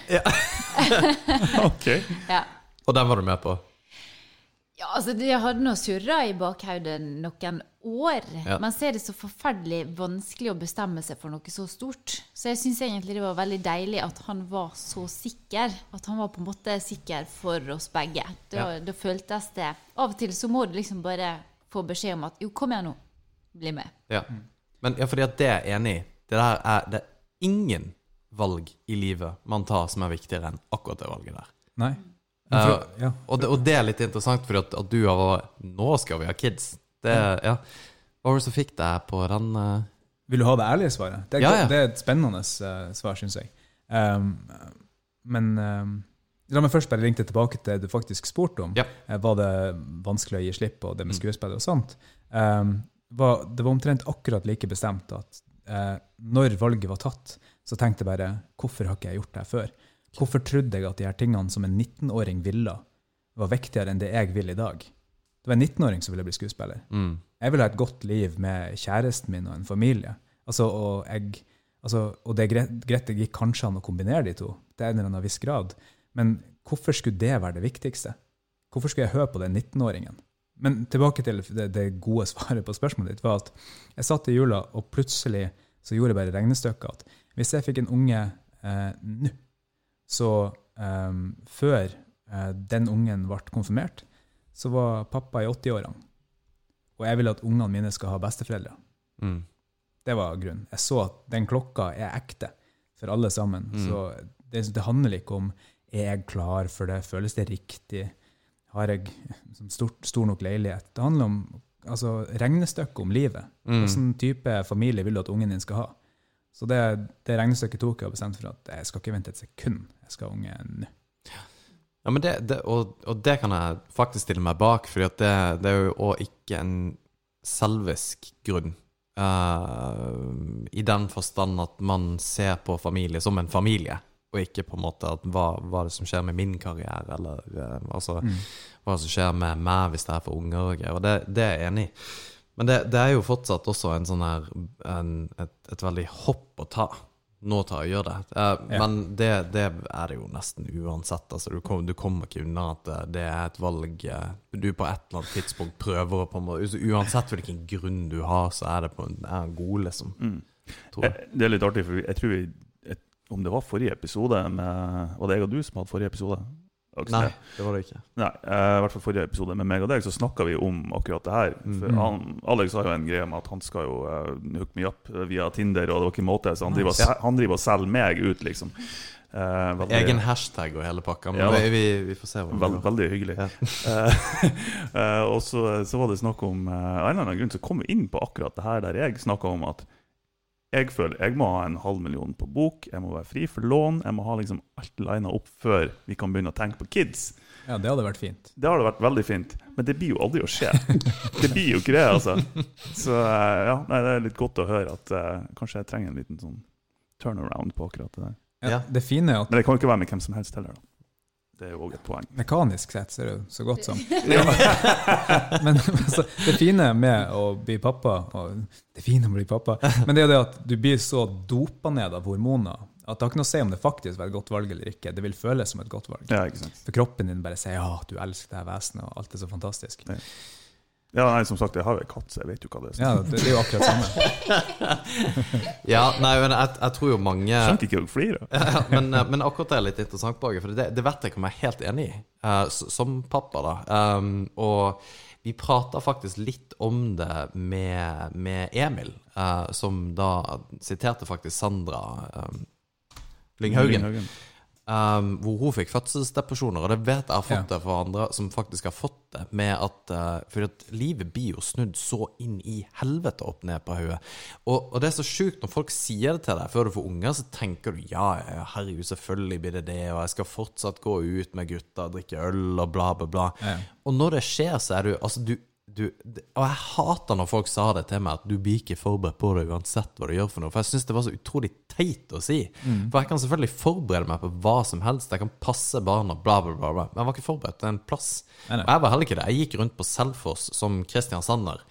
Ok. Ja. Og den var du med på? Ja, altså Det hadde nå surra i bakhodet noen år. Ja. Men så er det så forferdelig vanskelig å bestemme seg for noe så stort. Så jeg syns egentlig det var veldig deilig at han var så sikker. At han var på en måte sikker for oss begge. Da, da føltes det Av og til så må du liksom bare få beskjed om at jo, kom igjen nå. Bli med. Ja. Men ja, fordi at det er jeg enig i. Det der er det er ingen valg i livet man tar som er viktigere enn akkurat det valget der. Nei? Eh, For, ja. Og det, og det er litt interessant, for at, at du har Nå skal vi ha kids. Det, ja. Hva var det som fikk deg på den uh... Vil du ha det ærlige svaret? Det er, Ja, ja. Det er et spennende uh, svar, syns jeg. Um, men um, la meg først bare ringe tilbake til det du faktisk spurte om. Ja. Eh, var det vanskelig å gi slipp på det med Mm. skuespill og sånt? Um, var, det var omtrent akkurat like bestemt at eh, når valget var tatt, så tenkte jeg bare hvorfor har ikke jeg gjort det her før? Hvorfor trodde jeg at de her tingene som en 19-åring ville, var viktigere enn det jeg vil i dag? Det var en 19-åring som ville bli skuespiller. mm. Jeg ville ha et godt liv med kjæresten min og en familie. Altså, og, jeg, altså, og det er greit, det gikk kanskje an å kombinere de to, til en eller annen viss grad. Men hvorfor skulle det være det viktigste? Hvorfor skulle jeg høre på den 19-åringen? Men tilbake til det, det gode svaret på spørsmålet ditt, var at jeg satt i jula, og plutselig så gjorde jeg bare regnestykket at hvis jeg fikk en unge eh, nå, så um, før uh, den ungen ble konfirmert, så var pappa i 80-årene. Og jeg vil at ungene mine skal ha besteforeldre. Mm. Det var grunnen. Jeg så at den klokka er ekte for alle sammen. Mm. Så det, det handler ikke om er jeg klar for det, føles det riktig, har jeg stort, stor nok leilighet. Det handler om altså, regnestykket om livet. Mm. Hvilken type familie vil du at ungen din skal ha? Så det, det regnestykket tok jeg og bestemte for at jeg skal ikke vente et sekund. Jeg skal ha unge nå. Ja, men det, det, og, og det kan jeg faktisk stille meg bak, for det, det er jo òg ikke en selvisk grunn. Uh, I den forstand at man ser på familie som en familie, og ikke på en måte at hva, hva det som skjer med min karriere, eller uh, altså, Mm. hva som skjer med meg hvis er for unger og greier. Og det, det er jeg enig i. Men det, det er jo fortsatt også en sånn her en, et, et veldig hopp å ta. Nå tar jeg og gjør det. Eh, Ja. Men det, det er det jo nesten uansett. Altså, du, kom, du kommer ikke unna at det, det er et valg eh, du på et eller annet tidspunkt prøver å på en måte Uansett hvilken grunn du har, så er det på en, er god, liksom. Mm. Tror jeg. Eh, Det er litt artig, for jeg tror vi, om det var forrige episode med Var det jeg og du som hadde forrige episode? Nei, det var det ikke. Nei, eh, i hvert fall forrige episode med meg og deg, så snakka vi om akkurat det her. For Mhm. han, Alex har jo en greie med at han skal jo uh, hook me up via Tinder, og det var ikke måte, så han driver, Nice. han driver og selger meg ut, liksom. Uh, veldig, Egen hashtag og hele pakka. Men Ja, vi, vi, vi får se hva veld, veldig hyggelig. Ja. Eh, og så, så var det snakk om uh, en eller annen grunn så kom vi inn på akkurat det her der jeg snakka om at jeg føler jeg må ha en halv million på bok, jeg må være fri for lån, jeg må ha liksom alt lina opp før vi kan begynne å tenke på kids. Ja, det hadde vært fint. Det hadde vært veldig fint, men det blir jo aldri å skje. Det blir jo ikke det, altså. Så eh, ja, nei, det er litt godt å høre at uh, kanskje jeg trenger en liten sånn turnaround på akkurat det der. Ja, Ja. Det fine er at Men det kan jo ikke være med hvem som helst heller, da. Det er òg et poeng. mekanisk sett så er det så godt som. Men altså, det fine med å bli pappa og Det fine med å bli pappa, men det er jo det at du blir så dopa ned av hormoner at det har ikke noe å si om det faktisk var et godt valg eller ikke. Det vil føles som et godt valg. Ja, ikke sant. For kroppen din bare sier ja, du elsker det her vesenet, og alt er så fantastisk. Ja. Ja, nei, som sagt, jeg har jo en katt, så jeg vet jo hva det er. Ja, det, det er jo akkurat samme. Ja, nei, men jeg, jeg tror jo mange Skjønte ikke dere flirer. Ja, men, eh, men akkurat det er litt interessant, Bage, for det, det vet jeg ikke om jeg er helt enig i, uh, som pappa. da. Um, og vi prata faktisk litt om det med, med Emil, uh, som da siterte faktisk Sandra um, Lynghaugen. Um, hvor hun fikk fødselsdepresjoner. Og det vet jeg har fått Ja. det fra andre som faktisk har fått det. Med at, uh, fordi at livet blir jo snudd så inn i helvete opp ned på hodet. Og, og det er så sjukt når folk sier det til deg før du får unger, så tenker du ja, herregud, selvfølgelig blir det det, og jeg skal fortsatt gå ut med gutta og drikke øl og bla, bla, bla. Ja. Og når det skjer, så er du Altså, du, du Og jeg hater når folk sa det til meg, at du blir ikke forberedt på det uansett hva du gjør for noe. For jeg syns det var så utrolig teit å si. For jeg kan selvfølgelig forberede meg på hva som helst. Jeg kan passe barna, bla, bla, bla. bla. Men jeg var ikke forberedt til en plass. Nei, nei. Og jeg var heller ikke det. Jeg gikk rundt på Selfoss som Christian Sanner.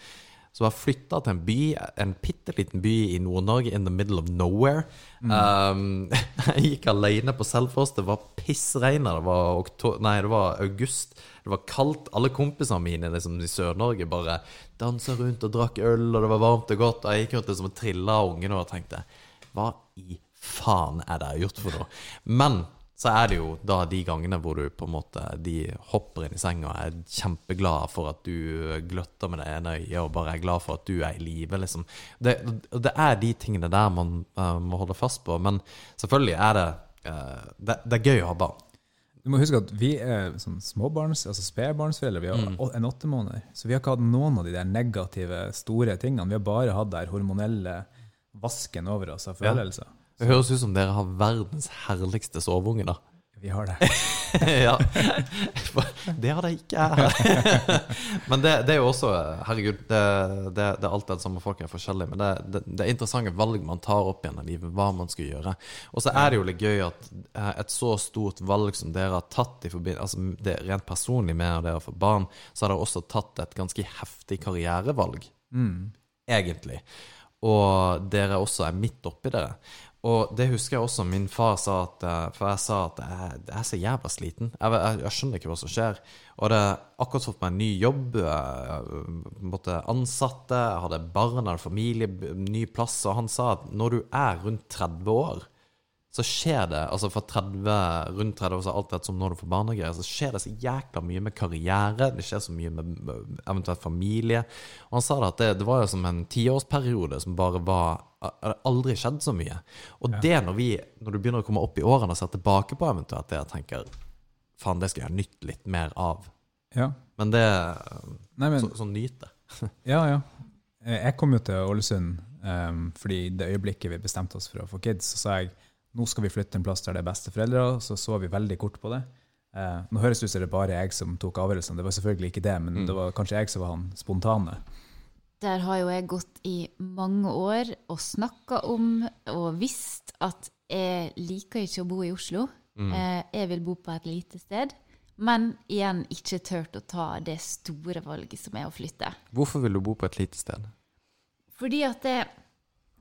Så jeg flytta til en by, en bitte liten by i Nord-Norge, in the middle of nowhere. Um, jeg gikk alene på Selfoss. Det var pissregn. Det var, nei, det var august. Det var kaldt. Alle kompisene mine liksom, i Sør-Norge bare dansa rundt og drakk øl, og det var varmt og godt. Og jeg gikk rundt liksom, og trilla av ungene og tenkte Hva i faen er det jeg har gjort for noe? Men så er det jo da de gangene hvor du på en måte De hopper inn i senga og er kjempeglad for at du gløtter med det ene øyet og bare er glad for at du er i live, liksom. Det, det er de tingene der man uh, må holde fast på. Men selvfølgelig er det uh, det, det er gøy å ha barn. Du må huske at vi er sånn småbarns, altså spedbarnsforeldre. Vi har mm. en åtte måneder. Så vi har ikke hatt noen av de der negative, store tingene. Vi har bare hatt der hormonelle vasken over oss av Ja. Det høres ut som dere har verdens herligste soveunge, da. Vi har det. ja. Det hadde jeg ikke her. men det, det er jo også Herregud, det, det, det er alltid det samme folk er forskjellige. Men det, er interessante valg man tar opp igjen i livet, hva man skal gjøre. Og så er det jo litt gøy at eh, et så stort valg som dere har tatt i forbindelse Altså det rent personlig med dere for barn, så har dere også tatt et ganske heftig karrierevalg. Egentlig. Og dere også er midt oppi det. Og det husker jeg også min far sa at eh, For jeg sa at jeg, jeg er så jævla sliten. Jeg, jeg, jeg skjønner ikke hva som skjer. Og det akkurat fått meg en ny jobb. Jeg måtte ansatte, jeg hadde barn, hadde familie, ny plass. Og han sa at når du er rundt 30 år, så skjer det Altså for 30, rundt 30 år, så alt det som når du får barn og greier, så skjer det så jækla mye med karriere. Det skjer så mye med eventuelt familie. Og han sa det at det, det var jo som en tiårsperiode som bare var Det hadde aldri skjedd så mye. Og det når vi Når du begynner å komme opp i årene og ser tilbake på eventuelt det, jeg tenker Faen, det skal jeg nytte nytt litt mer av. Ja. Men det Nei, men, Så, sånn nyte. ja, ja. Eh, Jeg kom jo til Ålesund um, fordi det øyeblikket vi bestemte oss for å få kids, så sa jeg nå skal vi flytte en plass der det er besteforeldre, så så vi veldig kort på det. Eh, nå høres det ut som det er bare jeg som tok avgjørelsen, det var selvfølgelig ikke det, men det var kanskje jeg som var han spontane. Der har jo jeg gått i mange år og snakka om og visst at jeg liker ikke å bo i Oslo. Eh, jeg vil bo på et lite sted. Men igjen ikke turt å ta det store valget som er å flytte. Hvorfor vil du bo på et lite sted? Fordi at jeg,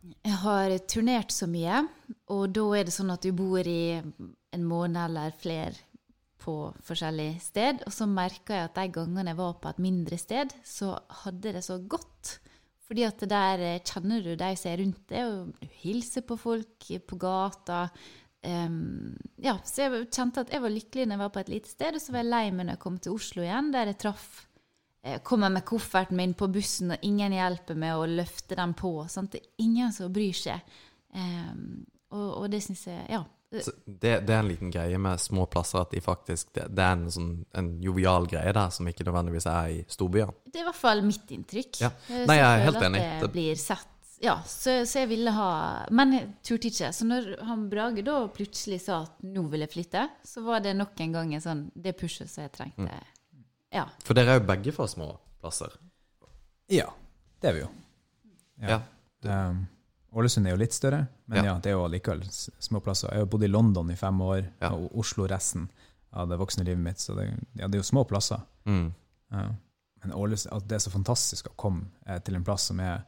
jeg har turnert så mye, og da er det sånn at du bor i en måned eller flere på forskjellig sted. Og så merka jeg at de gangene jeg var på et mindre sted, så hadde det så godt. Fordi at der eh, kjenner du de som er rundt deg, og du hilser på folk på gata. Um, ja, så jeg kjente at jeg var lykkelig når jeg var på et lite sted, og så var jeg lei meg når jeg kom til Oslo igjen, der jeg traff Kommer med kofferten min på bussen, og ingen hjelper meg å løfte den på. Sant? Det er ingen som bryr seg. Um, og, og det syns jeg Ja. Så det, det er en liten greie med små plasser, at de faktisk Det, det er en, sånn, en jovial greie der, som ikke nødvendigvis er i storbyene. Det er i hvert fall mitt inntrykk. Ja. Nei, jeg er helt enig. Det- blir sett ja, så, så jeg ville ha Men jeg turte ikke. Så når han Brage da plutselig sa at nå vil jeg flytte, så var det nok en gang en sånn, det pushet som jeg trengte. Ja. For dere er jo begge fra små plasser. Ja, det er vi jo. Ja. Um, Ålesund er jo litt større, men Ja. ja, det er jo allikevel små plasser. Jeg har bodd i London i fem år, Ja. og Oslo resten av det voksne livet mitt, så det, ja, det er jo små plasser. Mm. Ja. Men Ålesund, at det er så fantastisk å komme eh, til en plass som er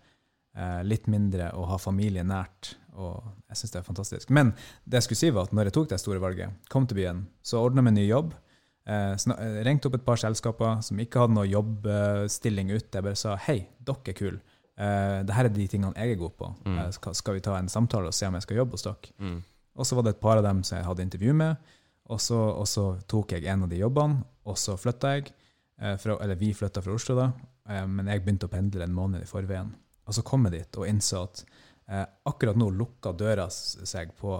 eh, litt mindre og ha familie nært. Og jeg synes det er fantastisk. Men det jeg skulle si var at når jeg tok det store valget, kom til byen, så ordna jeg meg ny jobb. Eh, eh, ringte opp et par selskaper som ikke hadde noe jobbstilling ute. Jeg bare sa hei, dere er kule. Eh, Dette er de tingene jeg er god på. Eh, skal, vi ta en samtale og se om jeg skal jobbe hos dere? Mm. Og så var det et par av dem som jeg hadde intervju med, og så, og så tok jeg en av de jobbene, og så flytta jeg. eh, Fra, eller vi flytta fra Oslo, da, men jeg begynte å pendle en måned i forveien. Og så kom jeg dit og innså at akkurat nå lukka døra seg på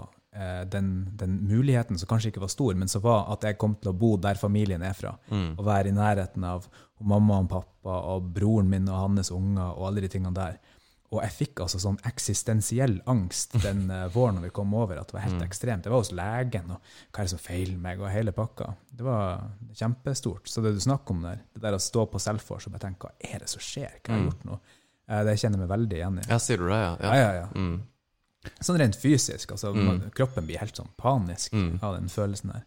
den, den muligheten som kanskje ikke var stor, men som var at jeg kom til å bo der familien er fra. Og være i nærheten av mamma og pappa og broren min og hans unger og alle de tingene der. Og jeg fikk altså sånn eksistensiell angst den eh, våren når vi kom over, at det var helt ekstremt. Det var hos legen, og hva er det som feiler meg, og hele pakka. Det var kjempestort. Så det du snakker om der, det der å stå på Selfors og bare tenke, hva er det som skjer, hva har jeg gjort nå? Eh, Det kjenner jeg meg veldig igjen i. Ja, sier du det, ja? Ja, ja, ja. Mm. Sånn rent fysisk, altså mm. kroppen blir helt sånn panisk Mm. av den følelsen der.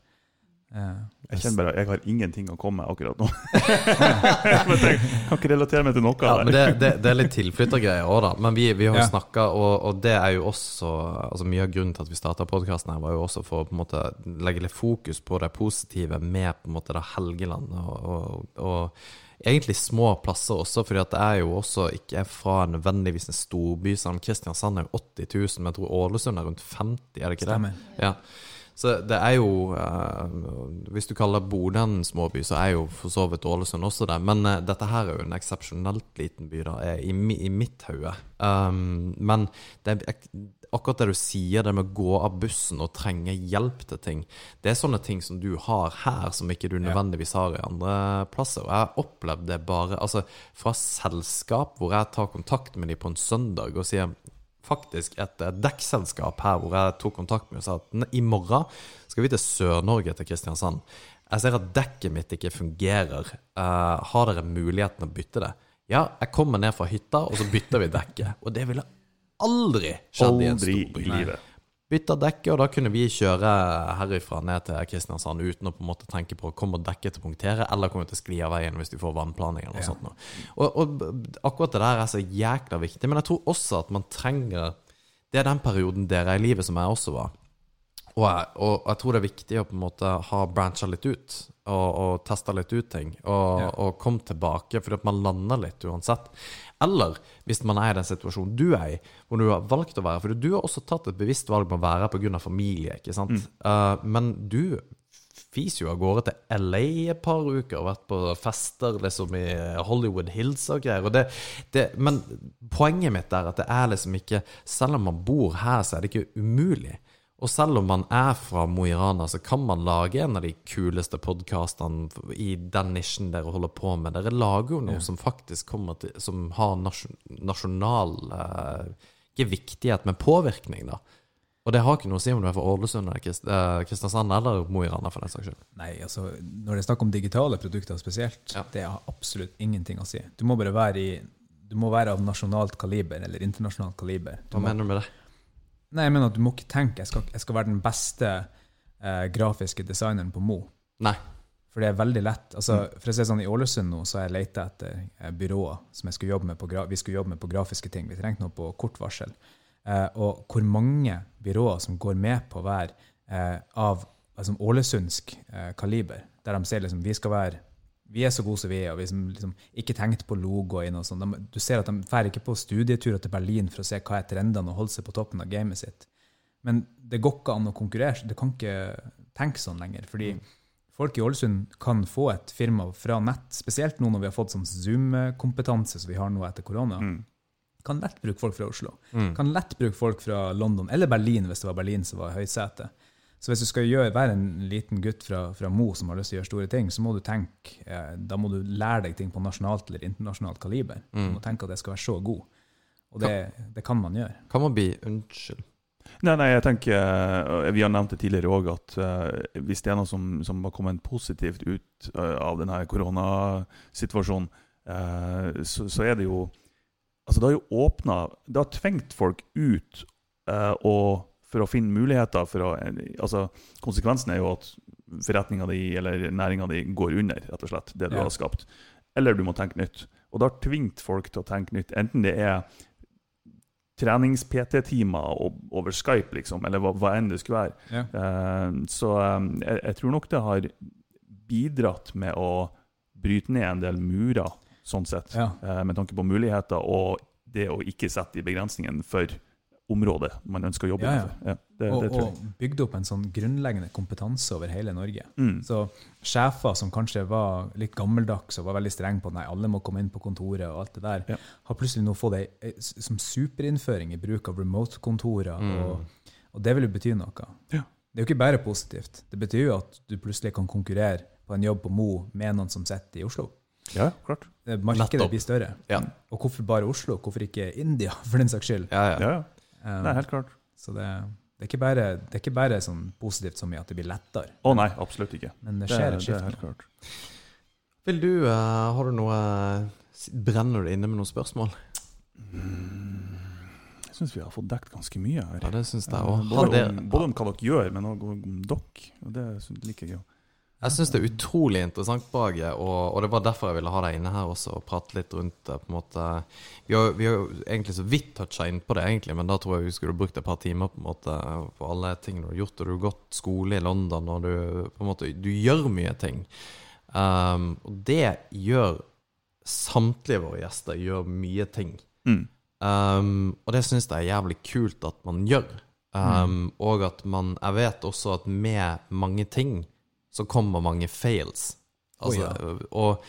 Eh, Jeg kjenner bare at jeg har ingenting å komme med akkurat nå. jeg kan ikke relatere meg til noe. Ja, men det, det, det er litt tilflyttergreier òg, da. Men vi, vi har jo Ja. snakka, og, og det er jo også altså Mye av grunnen til at vi starta podkasten, var jo også for å på en måte legge litt fokus på det positive med på en måte det Helgeland. Og, og, og egentlig små plasser også, fordi at det er jo også ikke fra nødvendigvis en storby. som Kristiansand er jo 80 000, men jeg tror Ålesund er rundt 50, er det ikke det? Stemmer. Ja. Så det er jo eh, Hvis du kaller Bodø en småby, så er jo for så vidt Ålesund også det. Men eh, dette her er jo en eksepsjonelt liten by, da, eh, i, i mitt hode. Um, men det er akkurat det du sier, det med å gå av bussen og trenge hjelp til ting, det er sånne ting som du har her, som ikke du nødvendigvis har i andre plasser. Og jeg har opplevd det bare altså, fra selskap hvor jeg tar kontakt med dem på en søndag og sier faktisk et eh, dekkselskap her hvor jeg tok kontakt med og sa at i morgen skal vi til Sør-Norge, til Kristiansand. Jeg ser at dekket mitt ikke fungerer. Uh, har dere muligheten å bytte det? Ja, jeg kommer ned fra hytta, og så bytter vi dekket. Og det ville aldri skjedd i en Aldri bil. Aldri i livet. Bytta dekket, og da kunne vi kjøre herifra ned til Kristiansand uten å på en måte tenke på kommer dekket til å punktere, eller kommer det til å skli av veien hvis du får vannplaning eller noe sånt. noe. Og, og akkurat det der er så jækla viktig. Men jeg tror også at man trenger Det er den perioden dere er i livet som jeg også var. Og jeg, og jeg tror det er viktig å på en måte ha brancha litt ut, og, og testa litt ut ting, og, og komme tilbake, fordi at man lander litt uansett. Eller hvis man er i den situasjonen du er i, hvor du har valgt å være For du har også tatt et bevisst valg med å være pga. familie, ikke sant? Eh, men du fiser jo av gårde til LA et par uker og vært på fester liksom i Hollywood Hills og greier. Og det, det, men poenget mitt er at det er liksom ikke Selv om man bor her, så er det ikke umulig. Og selv om man er fra Mo i Rana, så kan man lage en av de kuleste podkastene i den nisjen dere holder på med. Dere lager jo noe som faktisk kommer til Som har nasjon, nasjonal eh, Ikke viktighet, men påvirkning, da. Og det har ikke noe å si om du er fra Ålesund eller Krist- eh, Kristiansand eller Mo i Rana, for den saks skyld. Nei, altså, når det er snakk om digitale produkter spesielt, Ja. det har absolutt ingenting å si. Du må bare være i du må være av nasjonalt kaliber eller internasjonalt kaliber. Du Hva må, mener du med det? Nei, jeg mener at du må ikke tenke jeg skal, jeg skal være den beste eh, grafiske designeren på Mo. Nei. For det er veldig lett. Altså, for å si sånn, I Ålesund nå så har jeg leita etter eh, byråer som skulle vi skulle jobbe med på grafiske ting. Vi trengte noe på kort varsel. Eh, og hvor mange byråer som går med på være eh, av altså, ålesundsk eh, kaliber, der de sier liksom vi skal være vi er så gode som vi er, og vi som liksom ikke tenkte på logoen og sånn. De- Du ser at de drar ikke på studieturer til Berlin for å se hva er trendene og holde seg på toppen av gamet sitt. Men det går ikke an å konkurrere. Du kan ikke tenke sånn lenger. fordi folk i Ålesund kan få et firma fra nett, spesielt nå når vi har fått sånn Zoom-kompetanse som vi har nå etter korona. Kan lett bruke folk fra Oslo. Kan lett bruke folk fra London, eller Berlin, hvis det var Berlin som var høysetet. Så hvis du skal gjøre, være en liten gutt fra, fra Mo som har lyst til å gjøre store ting, så må du tenke, eh, da må du lære deg ting på nasjonalt eller internasjonalt kaliber. Du må tenke at jeg skal være så god. Og det, det kan man gjøre. Kan man bli Unnskyld. Nei, nei, jeg tenker eh, Vi har nevnt det tidligere òg, at uh, hvis det er noe som, som har kommet positivt ut uh, av denne koronasituasjonen, uh, så, så er det jo Altså, det har jo åpna Det har tvingt folk ut å og for å finne muligheter for å Altså, konsekvensen er jo at forretninga di eller næringa di går under, rett og slett, det du Ja. har skapt. Eller du må tenke nytt. Og det har tvingt folk til å tenke nytt. Enten det er trenings-PT-timer over Skype, liksom, eller hva, hva enn det skulle være. Ja. Uh, så eh, jeg, jeg tror nok det har bidratt med å bryte ned en del murer, sånn sett, Ja. uh, med tanke på muligheter og det å ikke sette de begrensningene for området man ønsker å jobbe Ja, ja. Ja, det, Og, det tror jeg. og bygd opp en sånn grunnleggende kompetanse over hele Norge. Mm. Så sjefer som kanskje var litt gammeldags og var veldig strenge på at nei, alle må komme inn på kontoret, og alt det der, Ja. har plutselig nå fått ei som superinnføring i bruk av remote-kontorer. Mm. Og, og det vil jo bety noe. Ja. Det er jo ikke bare positivt. Det betyr jo at du plutselig kan konkurrere på en jobb på Mo med noen som sitter i Oslo. Ja, klart. Eh, Markedet Nettopp. blir større. Ja. Og hvorfor bare Oslo? Hvorfor ikke India, for den saks skyld? Ja, ja. Ja, det er helt klart. Så det, det, er ikke bare, det er ikke bare sånn positivt som i at det blir lettere, Å nei, absolutt ikke. men det skjer det et er skifte. helt klart. Vil du uh, Har du noe uh, Brenner du inne med noen spørsmål? Jeg syns vi har fått dekt ganske mye her. Ja, det synes jeg også. både, om- både om hva dere gjør, men òg om dere. Og det liker jeg. Jeg syns det er utrolig interessant, Brage, og, og det var derfor jeg ville ha deg inne her også og prate litt rundt det. på en måte. Vi har, vi har jo egentlig så vidt toucha inn på det, egentlig, men da tror jeg vi skulle brukt et par timer på en måte på alle tingene du har gjort. Og du har gått skole i London, og du på en måte, du gjør mye ting. Um, og det gjør samtlige våre gjester gjør mye ting. Mm. Um, og det syns jeg er jævlig kult at man gjør. Um, Og at man Jeg vet også at med mange ting så kommer mange fails. Altså, og,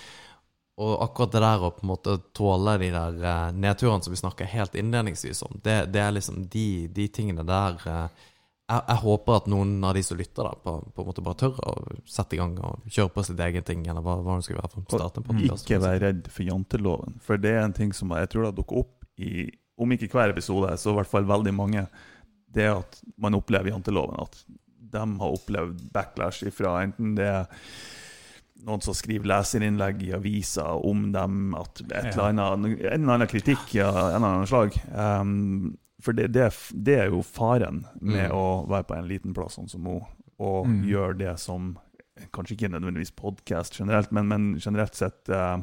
og akkurat det der å på en måte tåle de der uh, nedturene som vi snakka helt innledningsvis om, det, det er liksom de, de tingene der uh, jeg, jeg håper at noen av de som lytter, da, på, på en måte bare tør å sette i gang og kjøre på sitt eget ting, eller hva, hva det skulle være. for å starte podcast. Ikke vær redd for janteloven, for det er en ting som jeg tror det dukker opp i om ikke hver episode, så i hvert fall veldig mange. Det at man opplever janteloven. At de har opplevd backlash ifra enten det er noen som skriver leserinnlegg i aviser om dem, at et eller annet, en eller annen kritikk av en eller annen slag. Um, for det, det, det er jo faren med Mm. å være på en liten plass sånn som hun, og Mm. gjøre det som Kanskje ikke nødvendigvis podkast generelt, men, men generelt sett uh,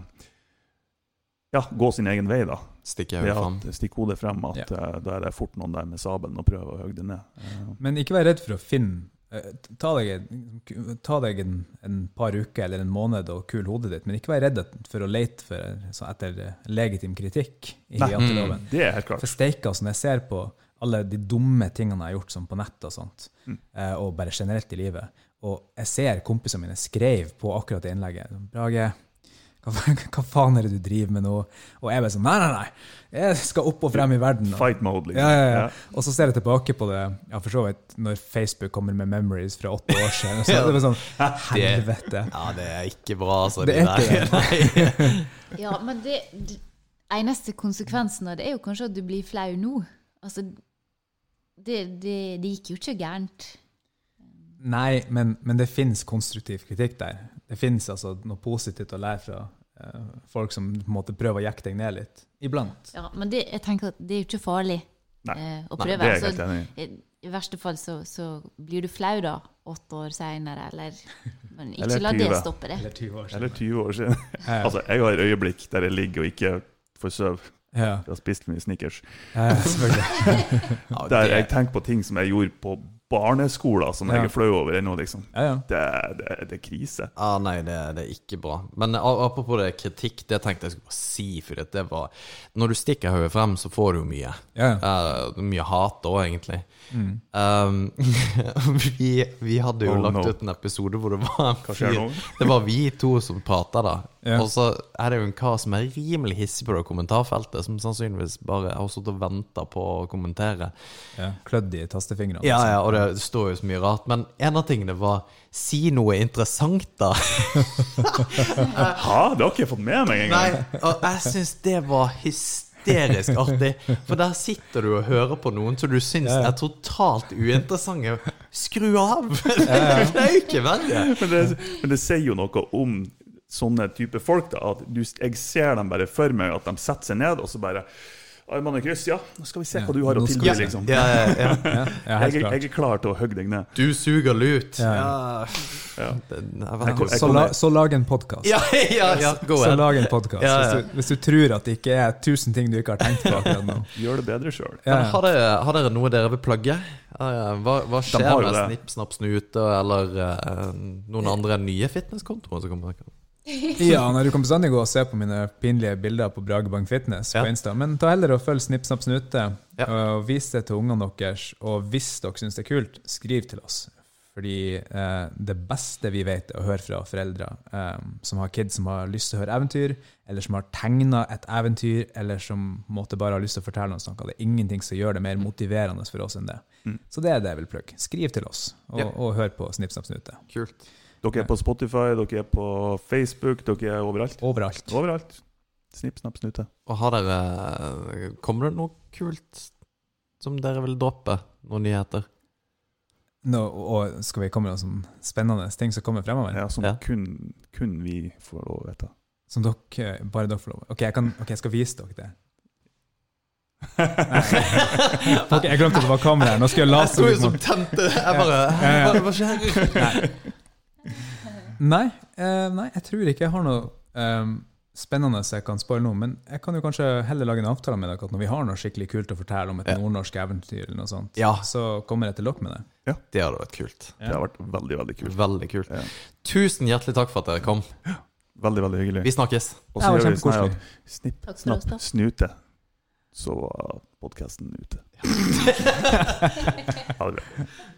Ja, gå sin egen vei, da. Stikker Ved jeg Stikk hodet frem. At Ja. uh, da er det fort noen der med sabelen og prøver å høgde ned. Uh. Men ikke vær redd for å finne Ta deg, ta deg en, en par uker eller en måned og kul hodet ditt, men ikke vær redd for å lete for, så etter eh, legitim kritikk i Nei. janteloven. det er helt klart. For steika, altså, når jeg ser på alle de dumme tingene jeg har gjort sånn på nett og sånt, Mm. eh, og bare generelt i livet, og jeg ser kompisene mine skrev på akkurat det innlegget Brage, hva, hva faen er det du driver med nå? Og jeg bare sånn Nei, nei, nei, jeg skal opp og frem i verden. Og, Fight mode, liksom. ja, ja, ja. og så ser jeg tilbake på det, ja, for så vidt, når Facebook kommer med memories fra åtte år siden. Så det var sånn Helvete. Ja, det er ikke bra, altså. Det de er ikke det. Ja, men det, det eneste konsekvensen av det er jo kanskje at du blir flau nå. Altså, det, det, det gikk jo ikke gærent. Nei, men, men det finnes konstruktiv kritikk der. Det finnes altså noe positivt å lære fra eh, folk som på en måte prøver å jekke deg ned litt. Iblant. Ja, men det, jeg tenker at det er jo ikke farlig Nei. eh, å Nei, prøve. det er jeg Så helt enig i. verste fall så, så blir du flau da, åtte år seinere, eller Men ikke Eller la det stoppe det. Eller 20 år Eller 20 år siden. Altså, jeg har øyeblikk der jeg ligger og ikke får sove. ja, Jeg har spist mye Snickers. ja, selvfølgelig. Der jeg tenker på ting som jeg gjorde på barneskoler, som jeg Ja. er flau over ennå, liksom. Ja, ja. Det, det, det er krise. Ah, nei, det, det er ikke bra. Men apropos det kritikk, det tenkte jeg skulle bare si. For det var Når du stikker hodet frem, så får du jo mye. ja. Eh, mye hat òg, egentlig. Mm. Um, vi, vi hadde jo Oh, lagt no. ut en episode hvor det var fyr? Det var vi to som prata, da. Yeah. Og så er det jo en kar som er rimelig hissig på det kommentarfeltet, som sannsynligvis bare har sittet og venta på å kommentere. ja. Klødd i tastefingrene. Ja, ja, og det står jo så mye rart. Men en av tingene var Si noe interessant, da. Ha, det har ikke jeg fått med meg engang. Nei, og jeg syns det var hysterisk hysterisk artig. For der sitter du og hører på noen som du syns er totalt uinteressante. Skru av! Det er jo ikke verre. Men det, men det sier jo noe om sånne type folk. da, at du, Jeg ser dem bare for meg, at de setter seg ned og så bare Armene i kryss, ja, nå skal vi se hva du har å tilby, liksom. Ja, ja, ja. Jeg, er- jeg er klar til å hogge deg ned. Du suger lut. Ja. Så, la, så lag en podkast. Ja, ja, ja, Så lag en ja. Hvis, du, hvis du tror at det ikke er tusen ting du ikke har tenkt på akkurat nå. Gjør det bedre sjøl. Ja, har, har dere noe dere vil plugge? Hva, hva skjer med. Snipp, Snapp, Snute eller eh, noen andre nye fitnesskontoer som kommer? Ja, når du kan bestandig gå og se på mine pinlige bilder på Bragebank Fitness Ja. på Insta. Men ta heller og følg Snipp, snapp, snute, Ja. og vis det til ungene deres. Og hvis dere syns det er kult, skriv til oss. Fordi eh, det beste vi vet, er å høre fra foreldre eh, som har kids som har lyst til å høre eventyr, eller som har tegna et eventyr, eller som måtte bare har lyst til å fortelle oss noe. Det er ingenting som gjør det mer motiverende for oss enn det. Mm. Så det er det jeg vil plugge. Skriv til oss, og, Ja. og hør på Snipp, snapp, snute. Kult. Dere er på Spotify, dere er på Facebook, dere er overalt. Overalt. Overalt. Snipp, snapp, snute. Og har dere Kommer det noe kult som dere vil droppe? Noen nyheter? Nå, og skal vi komme med noen sånn spennende ting som kommer fremover? Ja, som Ja. kun, kun vi får lov å vite. Som dere, bare dere får lov Ok, jeg, kan, ok, jeg skal vise dere det. Ok, jeg glemte at det var kamera her. Nå skal jeg Jeg late sto jo som som tente Jeg bare Ja, ja. Hva, hva skjer? Nei, eh, nei, jeg tror ikke jeg har noe eh, spennende jeg kan spoile nå. Men jeg kan jo kanskje heller lage en avtale med dere at når vi har noe skikkelig kult å fortelle om et Ja. nordnorsk eventyr, eller noe sånt, Ja. så kommer jeg til dere med det. Det hadde vært kult. Det har vært veldig, veldig kult. Veldig kult. Ja. Tusen hjertelig takk for at dere kom. Veldig, veldig hyggelig. Vi snakkes. Og så gjør vi sånn at snipp, snapp, snute. Så var podkasten ute. Ha det bra.